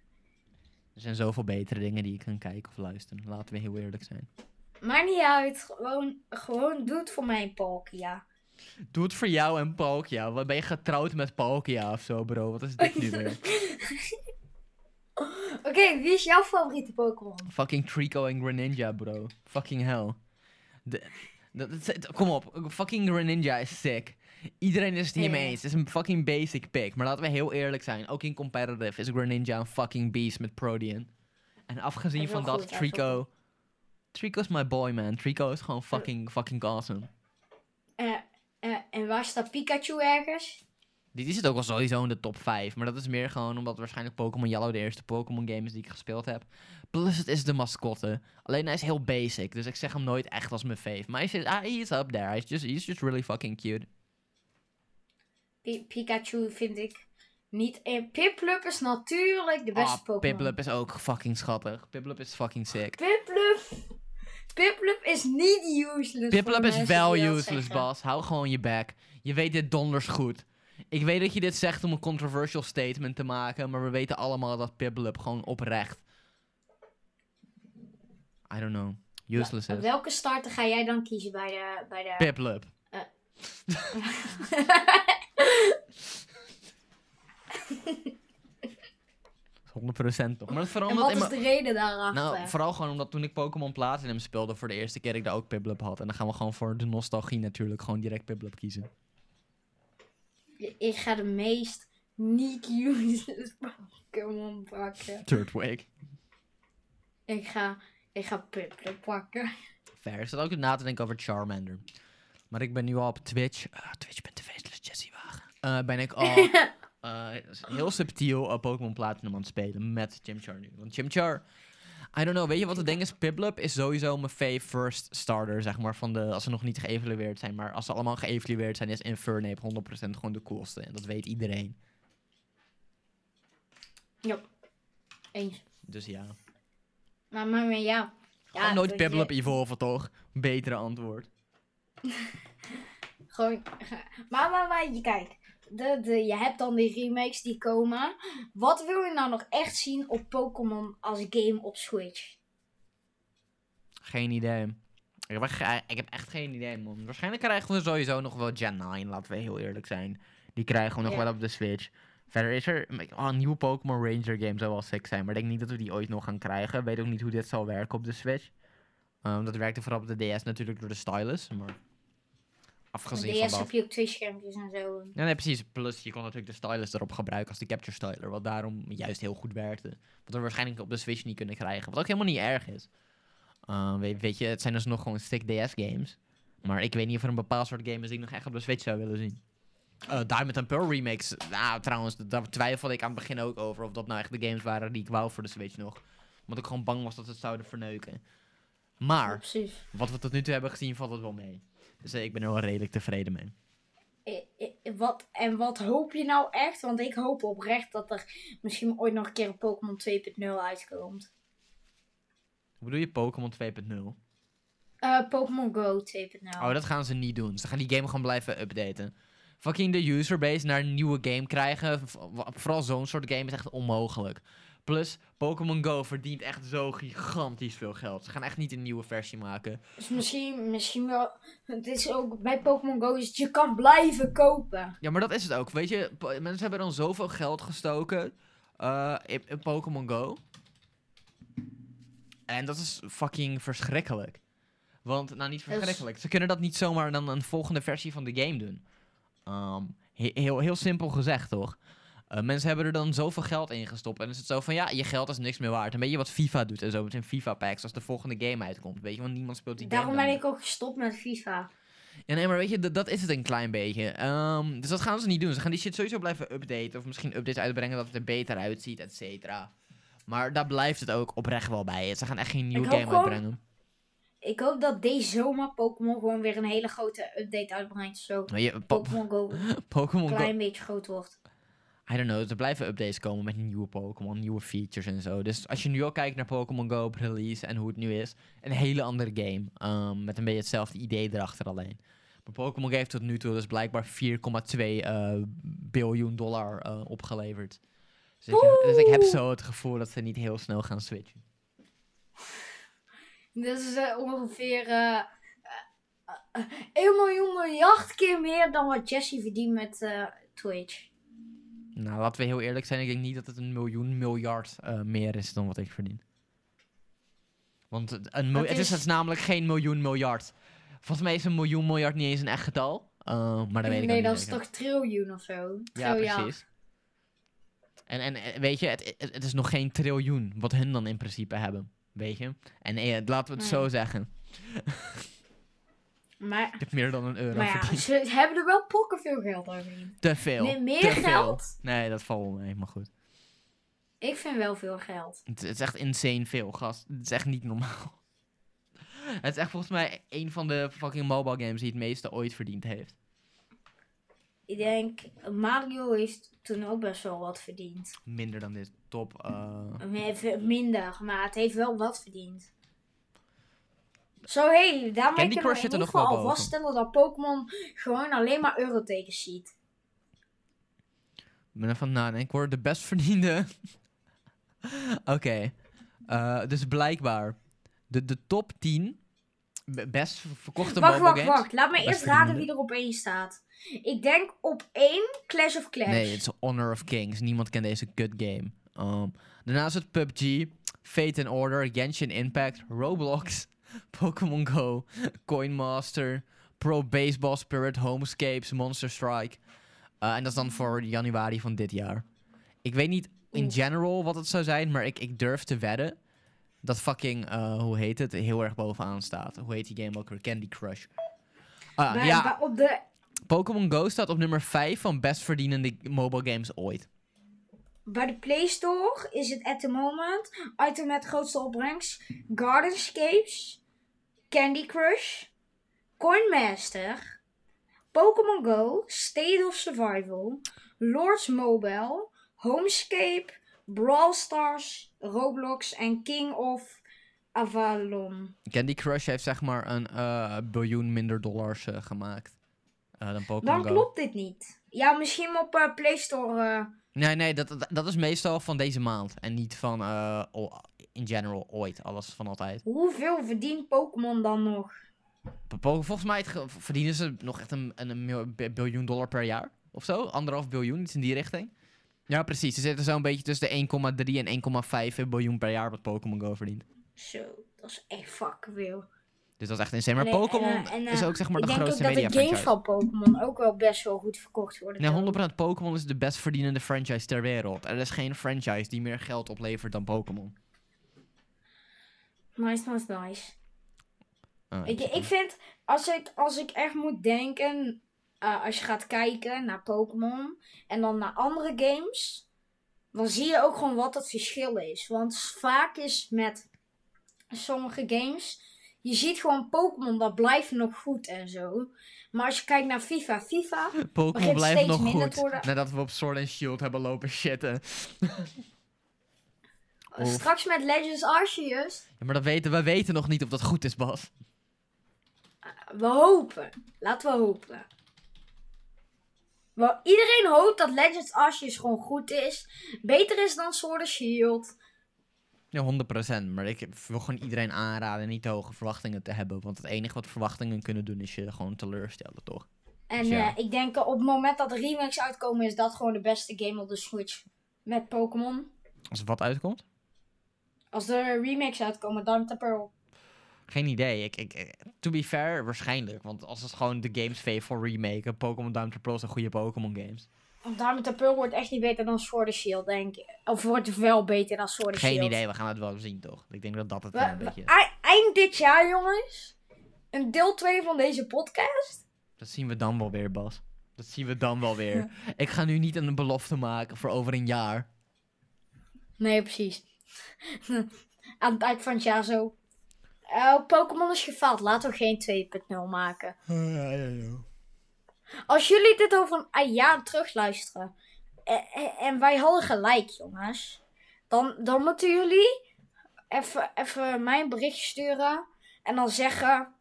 Er zijn zoveel betere dingen die je kan kijken of luisteren. Laten we heel eerlijk zijn. Maakt niet uit. Gewoon, gewoon doe het voor mij, Palkia. Doe het voor jou en Palkia. Wat ben je getrouwd met Palkia of zo, bro? Wat is dit nu weer? Oké, wie is jouw favoriete Pokémon? Fucking Trico en Greninja, bro. Fucking hell. De, kom op, fucking Greninja is sick. Iedereen is het hiermee eens. Het is een fucking basic pick. Maar laten we heel eerlijk zijn. Ook in competitive is Greninja een fucking beast met Protean. En afgezien van dat, goed, Trico... Trico is my boy, man. Trico is gewoon fucking, fucking awesome. Eh, eh, en waar staat Pikachu ergens? Die, zit ook wel sowieso in de top 5. Maar dat is meer gewoon omdat waarschijnlijk Pokémon Yellow de eerste Pokémon game is die ik gespeeld heb. Plus het is de mascotte. Alleen hij is heel basic. Dus ik zeg hem nooit echt als mijn fave. Maar hij is, ah, he is up there. He's just, he's just really fucking cute. Pi- Pikachu vind ik niet... En Piplup is natuurlijk de beste Ah, Pokémon. Piplup is ook fucking schattig. Piplup is fucking sick. Piplup... Piplup is niet useless. Piplup is wel useless. Bas. Hou gewoon je back. Je weet dit donders goed. Ik weet dat je dit zegt om een controversial statement te maken. Maar we weten allemaal dat Piplup gewoon oprecht... I don't know. Useless is. Welke starter ga jij dan kiezen bij de... Bij de... Piplup. 100% toch. Maar dat en wat is de reden daarachter? Nou, vooral gewoon omdat toen ik Pokémon Platinum speelde voor de eerste keer ik daar ook Piplup had. En dan gaan we gewoon voor de nostalgie natuurlijk gewoon direct Piplup kiezen. Ik ga de meest niet Pokémon pakken. Wake. Ik ga, ik ga Piplup pakken. Fair. Ik zat ook na te denken over Charmander. Maar ik ben nu al op Twitch. Uh, Twitch.tv slash Jessie Wagen. Eh, ben ik al eh, heel subtiel Pokémon Platinum aan het spelen met Chimchar nu. Want Chimchar, I don't know, weet je wat het ding is? Piplup is sowieso mijn fave first starter, zeg maar, van de, als ze nog niet geëvalueerd zijn. Maar als ze allemaal geëvalueerd zijn, is Infernape 100% gewoon de coolste. En dat weet iedereen. Eens. Dus ja. Maar, maar, maar ja. Gewoon ja nooit weet je, Piplup evolven, toch? Betere antwoord. Gewoon. Maar, maar, maar, je kijk. De, de, je hebt dan die remakes die komen. Wat wil je nou nog echt zien op Pokémon als game op Switch? Geen idee. Ik heb, ik heb echt geen idee, man. Waarschijnlijk krijgen we sowieso nog wel Gen 9, laten we heel eerlijk zijn. Die krijgen we nog Ja. wel op de Switch. Verder is er... Oh, een nieuwe Pokémon Ranger game zou wel sick zijn, maar ik denk niet dat we die ooit nog gaan krijgen. Ik weet ook niet hoe dit zal werken op de Switch. Ehm, dat werkte vooral op de DS natuurlijk door de stylus, maar... Afgezien van DS heb je ook twee schermpjes en zo. Ja, nee, precies. Plus, je kon natuurlijk de stylus erop gebruiken als de capture styler. Wat daarom juist heel goed werkte. Wat we waarschijnlijk op de Switch niet kunnen krijgen. Wat ook helemaal niet erg is. Uh, weet, weet je, het zijn dus nog gewoon stick DS games. Maar ik weet niet of er een bepaald soort game is die ik nog echt op de Switch zou willen zien. Uh, Diamond and Pearl remakes. Nou, trouwens, daar twijfelde ik aan het begin ook over. Of dat nou echt de games waren die ik wou voor de Switch nog. Omdat ik gewoon bang was dat ze het zouden verneuken. Maar, wat we tot nu toe hebben gezien, valt het wel mee. Dus ik ben er wel redelijk tevreden mee. Eh, eh, Wat, en wat hoop je nou echt? Want ik hoop oprecht dat er misschien ooit nog een keer een Pokémon 2.0 uitkomt. Hoe bedoel je Pokémon 2.0? Eh Pokémon Go 2.0. Oh, dat gaan ze niet doen. Ze gaan die game gewoon blijven updaten. Fucking de userbase naar een nieuwe game krijgen. Vooral zo'n soort game is echt onmogelijk. Plus, Pokémon Go verdient echt zo gigantisch veel geld. Ze gaan echt niet een nieuwe versie maken. Dus misschien, misschien wel. Het is ook bij Pokémon Go is het, je kan blijven kopen. Ja, maar dat is het ook. Weet je, mensen hebben dan zoveel geld gestoken eh, in, in Pokémon Go. En dat is fucking verschrikkelijk. Want, nou niet is- verschrikkelijk. Ze kunnen dat niet zomaar dan een volgende versie van de game doen. Ehm, he- heel, heel simpel gezegd, toch? Eh, mensen hebben er dan zoveel geld in gestopt. En dan is het zo van, ja, je geld is niks meer waard. Een beetje wat FIFA doet en zo met zijn FIFA-packs als de volgende game uitkomt. Weet je, want niemand speelt die Daarom game dan ben ik ook gestopt met FIFA. Ja, nee, maar weet je, dat, is het een klein beetje. Ehm, dus dat gaan ze niet doen. Ze gaan die shit sowieso blijven updaten. Of misschien updates uitbrengen dat het er beter uitziet, et cetera. Maar daar blijft het ook oprecht wel bij. Ze gaan echt geen nieuwe game gewoon- uitbrengen. Ik hoop dat deze zomer Pokémon gewoon weer een hele grote update uitbrengt. Zo je, Pokémon Go een Pokémon Go... klein beetje groot wordt. I don't know, er blijven updates komen met nieuwe Pokémon, nieuwe features en zo. Dus als je nu al kijkt naar Pokémon Go release en hoe het nu is, een hele andere game. Ehm, met een beetje hetzelfde idee erachter alleen. Maar Pokémon heeft tot nu toe dus blijkbaar 4,2 eh, biljoen dollar eh, opgeleverd. Dus ik, dus ik heb zo het gevoel dat ze niet heel snel gaan switchen. Dat is ongeveer eh, eh, 1 miljoen miljard keer meer dan wat Jesse verdient met Twitch. Nou, laten we heel eerlijk zijn. Ik denk niet dat het een miljoen miljard eh, meer is dan wat ik verdien. Want het, een Dat het, is, is namelijk geen miljoen miljard. Volgens mij is een miljoen miljard niet eens een echt getal. Uh, maar dat weet ik nee, dat is toch triljoen of zo? Ja, precies. En, en eh, weet je, het, het, is nog geen triljoen wat hun dan in principe hebben. Weet je? En eh, laten we het zo zeggen. Maar, Ik heb meer dan een euro maar ja, verdiend. ze hebben er wel pokken veel geld verdiend. Te veel. Nee, meer te veel. geld? Nee, dat valt wel mee, maar goed. Ik vind wel veel geld. Het, het is echt insane veel, gast. Het is echt niet normaal. Het is echt volgens mij een van de fucking mobile games die het meeste ooit verdiend heeft. Ik denk, Mario heeft toen ook best wel wat verdiend. Minder dan dit. Top. eh, minder, maar het heeft wel wat verdiend. Zo, hé, hey, daarmee Candy kunnen we in er ieder nog wel geval al vaststellen dat Pokémon gewoon alleen maar eurotekens ziet. Ik ben ervan nadenken hoor. De best verdiende. Oké. Eh, dus blijkbaar. De, de top 10 be- best ver- verkochte Wacht, wacht, games. wacht. Laat me Best eerst raden verdiende. wie er op één staat. Ik denk op één Clash of Clans. Nee, het is Honor of Kings. Niemand kent deze kut game. Um, daarnaast het PUBG, Fate and Order, Genshin Impact, Roblox, Pokémon Go, Coin Master, Pro Baseball Spirit, Homescapes, Monster Strike. Uh, en dat is dan voor januari van dit jaar. Ik weet niet in general wat het zou zijn, maar ik, ik durf te wedden dat fucking, uh, hoe heet het, heel erg bovenaan staat. Hoe heet die game ook weer? Candy Crush. Ah, Maar- ja, op de, Pokémon Go staat op nummer 5 van best verdienende mobile games ooit. bij de Play Store is het at the moment item met grootste opbrengst Gardenscapes, Candy Crush, Coin Master, Pokémon Go, State of Survival, Lords Mobile, Homescape, Brawl Stars, Roblox en King of Avalon. Candy Crush heeft zeg maar een eh, biljoen minder dollars eh, gemaakt eh, dan Pokémon Dan Go. klopt dit niet. Ja, misschien op Play Store. Nee, nee, dat, dat, is meestal van deze maand. En niet van in general ooit. Alles van altijd. hoeveel verdient Pokémon dan nog? Volgens mij verdienen ze nog echt een, een, biljoen dollar per jaar. Of zo. Anderhalf biljoen, iets in die richting. Ja, precies. Ze zitten zo'n beetje tussen de 1,3 en 1,5 biljoen per jaar wat Pokémon Go verdient. Zo, dat is echt fucking veel. Dus dat is echt insane. Maar eh, Pokémon en, en, is eh, ook zeg maar ik de denk ook grootste dat de media games franchise. van Pokémon ook wel best wel goed verkocht worden. Nee, toch? 100% Pokémon is de best verdienende franchise ter wereld. Er is geen franchise die meer geld oplevert dan Pokémon. Nice, nice, nice. Ah, Ik, ik vind, als ik, als ik echt moet denken, eh, als je gaat kijken naar Pokémon en dan naar andere games, dan zie je ook gewoon wat het verschil is. Want vaak is met sommige games, je ziet gewoon Pokémon, dat blijft nog goed en zo. Maar als je kijkt naar FIFA, FIFA, Pokémon blijft nog minder goed. Nadat we op Sword and Shield hebben lopen shitten. Of- straks met Legends Arceus, Ja, maar dat weten, we weten nog niet of dat goed is, Bas. we hopen. Laten we hopen. Wel, iedereen hoopt dat Legends Arceus gewoon goed is. Beter is dan Sword and Shield. Ja, 100%. Maar ik wil gewoon iedereen aanraden niet te hoge verwachtingen te hebben. Want het enige wat verwachtingen kunnen doen is je gewoon teleurstellen, toch? En Ja. eh, ik denk eh, op het moment dat de remakes uitkomen, is dat gewoon de beste game op de Switch. Met Pokémon. Als er wat uitkomt? Als de remakes uitkomen, Diamond and Pearl. Geen idee. Ik, ik, to be fair, waarschijnlijk. Want als het gewoon de games voor remake, Pokémon Diamond and Pearl zijn goede Pokémon games. Want Diamond and Pearl wordt echt niet beter dan Sword and Shield, denk ik. Of wordt wel beter dan Sword and Geen Shield. idee, we gaan het wel zien, toch? Ik denk dat dat het We- een beetje... ei- eind dit jaar, jongens. Een deel 2 van deze podcast. Dat zien we dan wel weer, Bas. Dat zien we dan wel weer. Ik ga nu niet een belofte maken voor over een jaar. Nee, precies. Aan het eind van het jaar zo. Eh, Pokémon is gefaald. Laten we geen 2.0 maken. Als jullie dit over een jaar terugluisteren. En, en, en wij hadden gelijk, jongens. Dan, dan moeten jullie even, even mij een berichtje sturen. En dan zeggen: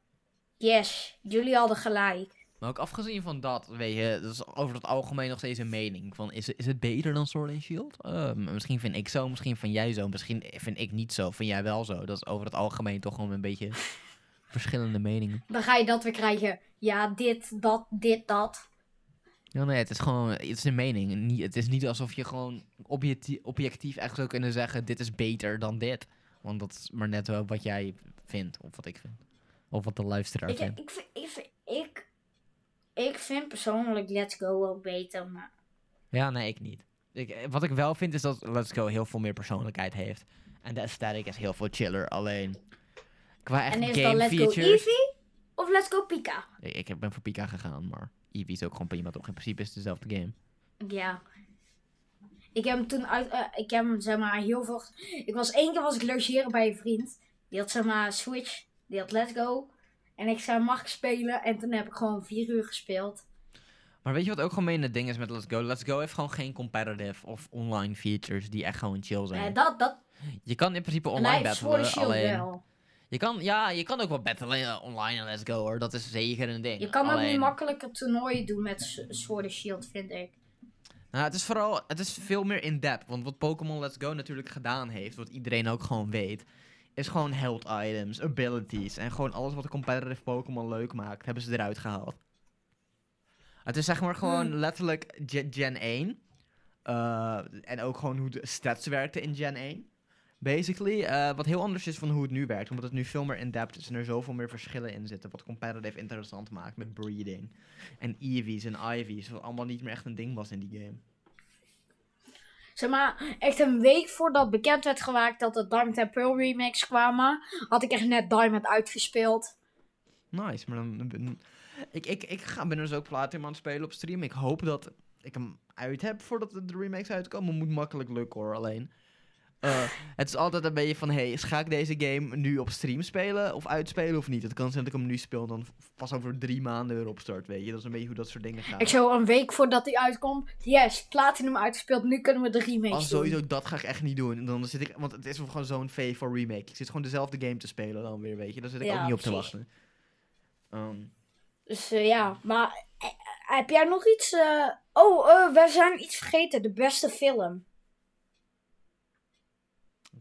Yes, jullie hadden gelijk. Maar ook afgezien van dat, weet je, dat is over het algemeen nog steeds een mening. Van, is, is het beter dan Sword and Shield? Eh, m- misschien vind ik zo, misschien vind jij zo, misschien vind ik niet zo, vind jij wel zo. Dat is over het algemeen toch gewoon een beetje verschillende meningen. Dan ga je dat weer krijgen. Ja, dit, dat, dit, dat. Ja, nee, het is gewoon, het is een mening. Niet, het is niet alsof je gewoon objectief, objectief echt zou kunnen zeggen, dit is beter dan dit. Want dat is maar net wel wat jij vindt, of wat ik vind. Of wat de luisteraar Ik, vindt. ik, vind- ik, vind- ik, ik vind persoonlijk Let's Go wel beter. Maar Ja, nee, ik niet. Ik, eh, wat ik wel vind is dat Let's Go heel veel meer persoonlijkheid heeft. En de aesthetic is heel veel chiller. Alleen, qua echt en is game dan Let's Go features... Eevee of Let's Go Pika? Ik, ik ben voor Pika gegaan, maar Eevee is ook gewoon prima. Toch in principe is het dezelfde game. Ja. Ik heb hem toen uit. eh, ik heb hem zeg maar heel veel. Ik was één keer was ik logeren bij een vriend. Die had zeg maar Switch. Die had Let's Go. En ik zei mag ik spelen. En toen heb ik gewoon vier uur gespeeld. Maar weet je wat ook gewoon het ding is met Let's Go? Let's Go heeft gewoon geen competitive of online features die echt gewoon chill zijn. Eh, dat, dat. je kan in principe En online battelen, Shield alleen... wel. Je kan, ja, je kan ook wel battlen eh, online in Let's Go hoor. Dat is zeker een ding. Je kan ook alleen... niet makkelijker toernooien doen met Sword and Shield, vind ik. Nou, het is vooral, het is veel meer in-depth. Want wat Pokémon Let's Go natuurlijk gedaan heeft, wat iedereen ook gewoon weet, is gewoon health items, abilities en gewoon alles wat de competitive Pokémon leuk maakt, hebben ze eruit gehaald. Het is zeg maar gewoon Hmm. letterlijk Gen, Gen 1. eh, en ook gewoon hoe de stats werkten in Gen 1. Basically, eh, wat heel anders is van hoe het nu werkt. Omdat het nu veel meer in-depth is en er zoveel meer verschillen in zitten. Wat competitive interessant maakt met breeding. En EV's en IV's, wat allemaal niet meer echt een ding was in die game. Zeg maar, echt een week voordat bekend werd gemaakt dat de Diamond and Pearl remakes kwamen, had ik echt net Diamond uitgespeeld. Nice, maar dan... ik, ik, ik ga dus ook Platinum aan het spelen op stream. Ik hoop dat ik hem uit heb voordat de remakes uitkomen. Moet makkelijk lukken hoor, alleen. Eh, het is altijd een beetje van, hey, ga ik deze game nu op stream spelen of uitspelen of niet? Het kan zijn dat ik hem nu speel en dan pas over drie maanden weer opstart, weet je. Dat is een beetje hoe dat soort dingen gaan. Ik zo een week voordat hij uitkomt, yes, Platinum uitgespeeld, nu kunnen we de remakes Als doen. sowieso, dat ga ik echt niet doen. En dan zit ik, want het is gewoon zo'n V voor remake. Ik zit gewoon dezelfde game te spelen dan weer, weet je. Daar zit ik Ja, ook niet op te wachten. Ehm, Dus eh, ja, maar eh, heb jij nog iets? eh, Oh, we zijn iets vergeten, de beste film.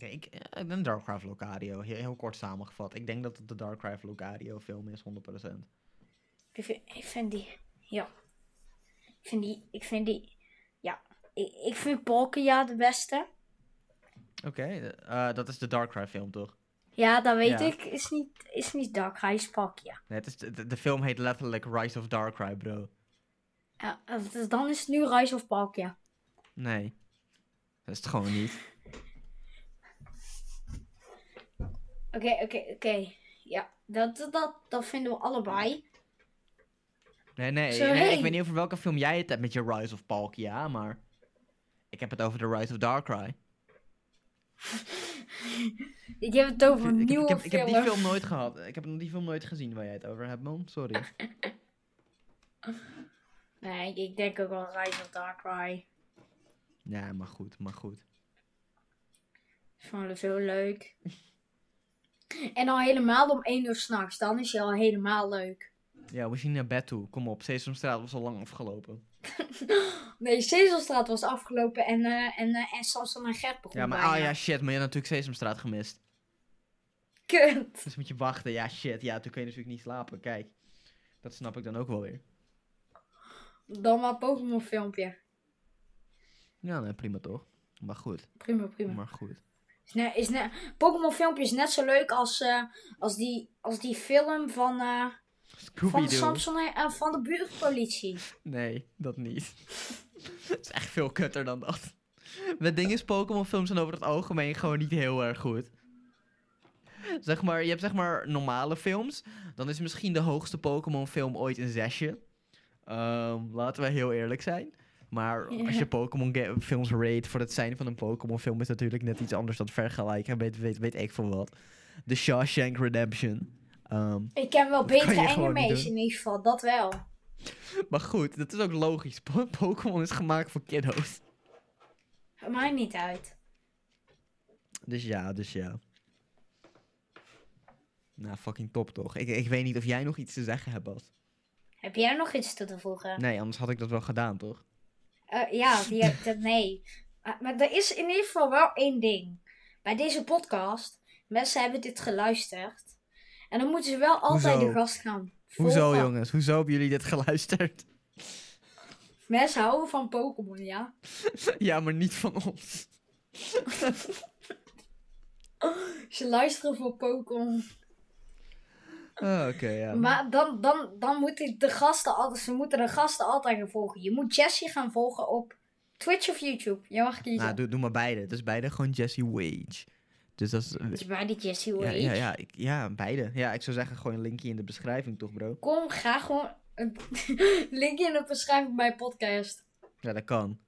Ik, eh, ik ben Darkcraft Locario. Heel, heel kort samengevat. Ik denk dat het de Darkcraft Locario film is, 100%. Ik vind, ik vind die, ja. Ik vind die, ik vind die, ja. Ik, ik vind Polka de beste. Oké, eh, dat is de Darkcraft film, toch? Ja, dat weet Ja. ik. Is niet, is niet Darkrai, is Palkia. Nee, het is, de, de film heet letterlijk Rise of Darkrai, bro. Ja, dus dan is het nu Rise of Palkia. Nee. Dat is het gewoon niet. Oké, oké, oké. Ja, dat, dat, dat, vinden we allebei. Nee, nee, Zo, nee, hey. ik weet niet over welke film jij het hebt met je Rise of Palkia, maar... Ik heb het over de Rise of Darkrai. Ik heb het over een Ik, ik, nieuwe heb, ik heb die film. film nooit gehad. Ik heb die film nooit gezien waar jij het over hebt, man. Sorry. Nee, ik denk ook wel Rise of Darkrai. Ja, maar goed, maar goed. Ik vond het zo leuk. En al helemaal om 1 uur s'nachts. Dan is hij al helemaal leuk. Ja, we zien naar bed toe. Kom op, Sesamstraat was al lang afgelopen. Nee, Sesamstraat was afgelopen en, eh en, eh en Samson en Gert begon Ja, maar bijna. ah ja, shit, maar je had natuurlijk Sesamstraat gemist. Kut. Dus moet je wachten. Ja, shit, ja, toen kun je natuurlijk niet slapen. Kijk, dat snap ik dan ook wel weer. Dan maar Pokémon filmpje. Ja, nee, prima toch? Maar goed, Prima, prima. maar goed. Is net, is net, Pokémon filmpje is net zo leuk als, eh, als, die, als die film van, eh van. Samson en eh, van de buurtpolitie. Nee, dat niet. Het is echt veel kutter dan dat. Het ding is, Pokémon films zijn over het algemeen gewoon niet heel erg goed. Zeg maar, je hebt zeg maar normale films. Dan is misschien de hoogste Pokémon film ooit een zesje. Ehm, laten we heel eerlijk zijn. Maar als je Pokémon films rate voor het zijn van een Pokémon film is natuurlijk net iets anders dan vergelijken. Weet, weet, weet ik veel wat. The Shawshank Redemption. Ehm, Ik ken wel betere animes doen. in ieder geval, dat wel. maar goed, dat is ook logisch. Po- Pokémon is gemaakt voor kiddo's. Maakt niet uit. Dus ja, dus ja. Nou, fucking top toch? Ik, ik weet niet of jij nog iets te zeggen hebt, Bas. Heb jij nog iets toe te voegen? Nee, anders had ik dat wel gedaan, toch? Eh, ja, die, dat, nee. Maar, maar er is in ieder geval wel één ding. Bij deze podcast, mensen hebben dit geluisterd. En dan moeten ze wel altijd Hoezo? de gast gaan Hoezo, volgen. jongens? Hoezo hebben jullie dit geluisterd? Mensen houden van Pokémon, ja. ja, maar niet van ons. Ze luisteren voor Pokémon. Oh, Oké, ja. Maar dan, dan, dan moeten de gasten altijd, ze moeten de gasten altijd gaan volgen. Je moet Jessie gaan volgen op Twitch of YouTube. Je mag kiezen. Nou, doe, doe maar beide. Het is beide gewoon Jesse Wage. Dus dat is... Is bij die Jessie Ja, Wage. ja, ja, ik- ja, beide. Ja, ik zou zeggen, gewoon een linkje in de beschrijving, toch, bro? Kom, ga gewoon een linkje in de beschrijving bij podcast. Ja, dat kan.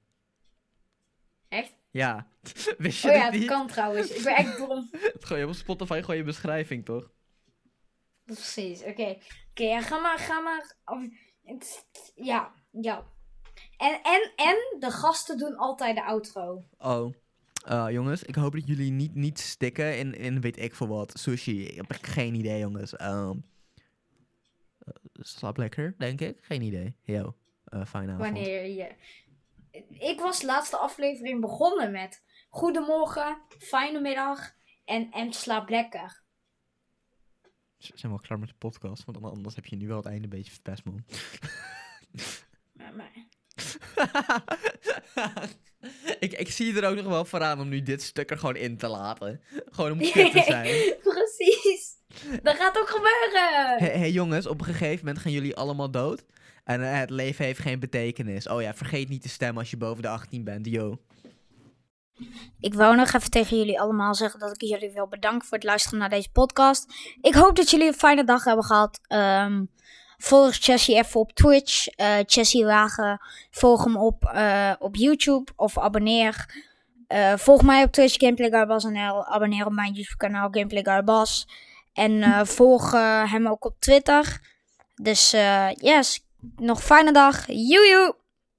Echt? Ja. Wist je Oh ja, dat niet? kan trouwens. Ik ben echt dom. Gooi je op Spotify gewoon je beschrijving, toch? Precies, oké. Oké, ja, ga maar, ga maar. Ja, ja. En, en, en de gasten doen altijd de outro. Oh. Eh, jongens, ik hoop dat jullie niet, niet stikken in, in weet ik veel wat. Sushi. Ik heb geen idee, jongens. Eh, slaap lekker, denk ik. Geen idee. Yo. eh fijne avond. Wanneer je. Ik was de laatste aflevering begonnen met. Goedemorgen, fijne middag en, en slaap lekker. Zijn we al klaar met de podcast? Want anders heb je nu wel het einde een beetje verpest, man. Maar- maar- ik, ik zie er ook nog wel voor aan om nu dit stuk er gewoon in te laten. Gewoon om kut te zijn. Precies. Dat gaat ook gebeuren. Hé hey, jongens, op een gegeven moment gaan jullie allemaal dood. En eh, het leven heeft geen betekenis. Oh ja, vergeet niet te stemmen als je boven de 18 bent, yo. Ik wou nog even tegen jullie allemaal zeggen dat ik jullie wil bedanken voor het luisteren naar deze podcast. Ik hoop dat jullie een fijne dag hebben gehad. Ehm, volg Chessie even op Twitch. eh Chessie Wagen. Volg hem op, eh, op YouTube of abonneer. Eh, volg mij op Twitch, GameplayGuybas.nl. Abonneer op mijn YouTube kanaal, Gameplay Guybas. En volg hem ook op Twitter. Dus yes, nog fijne dag. Joejoe!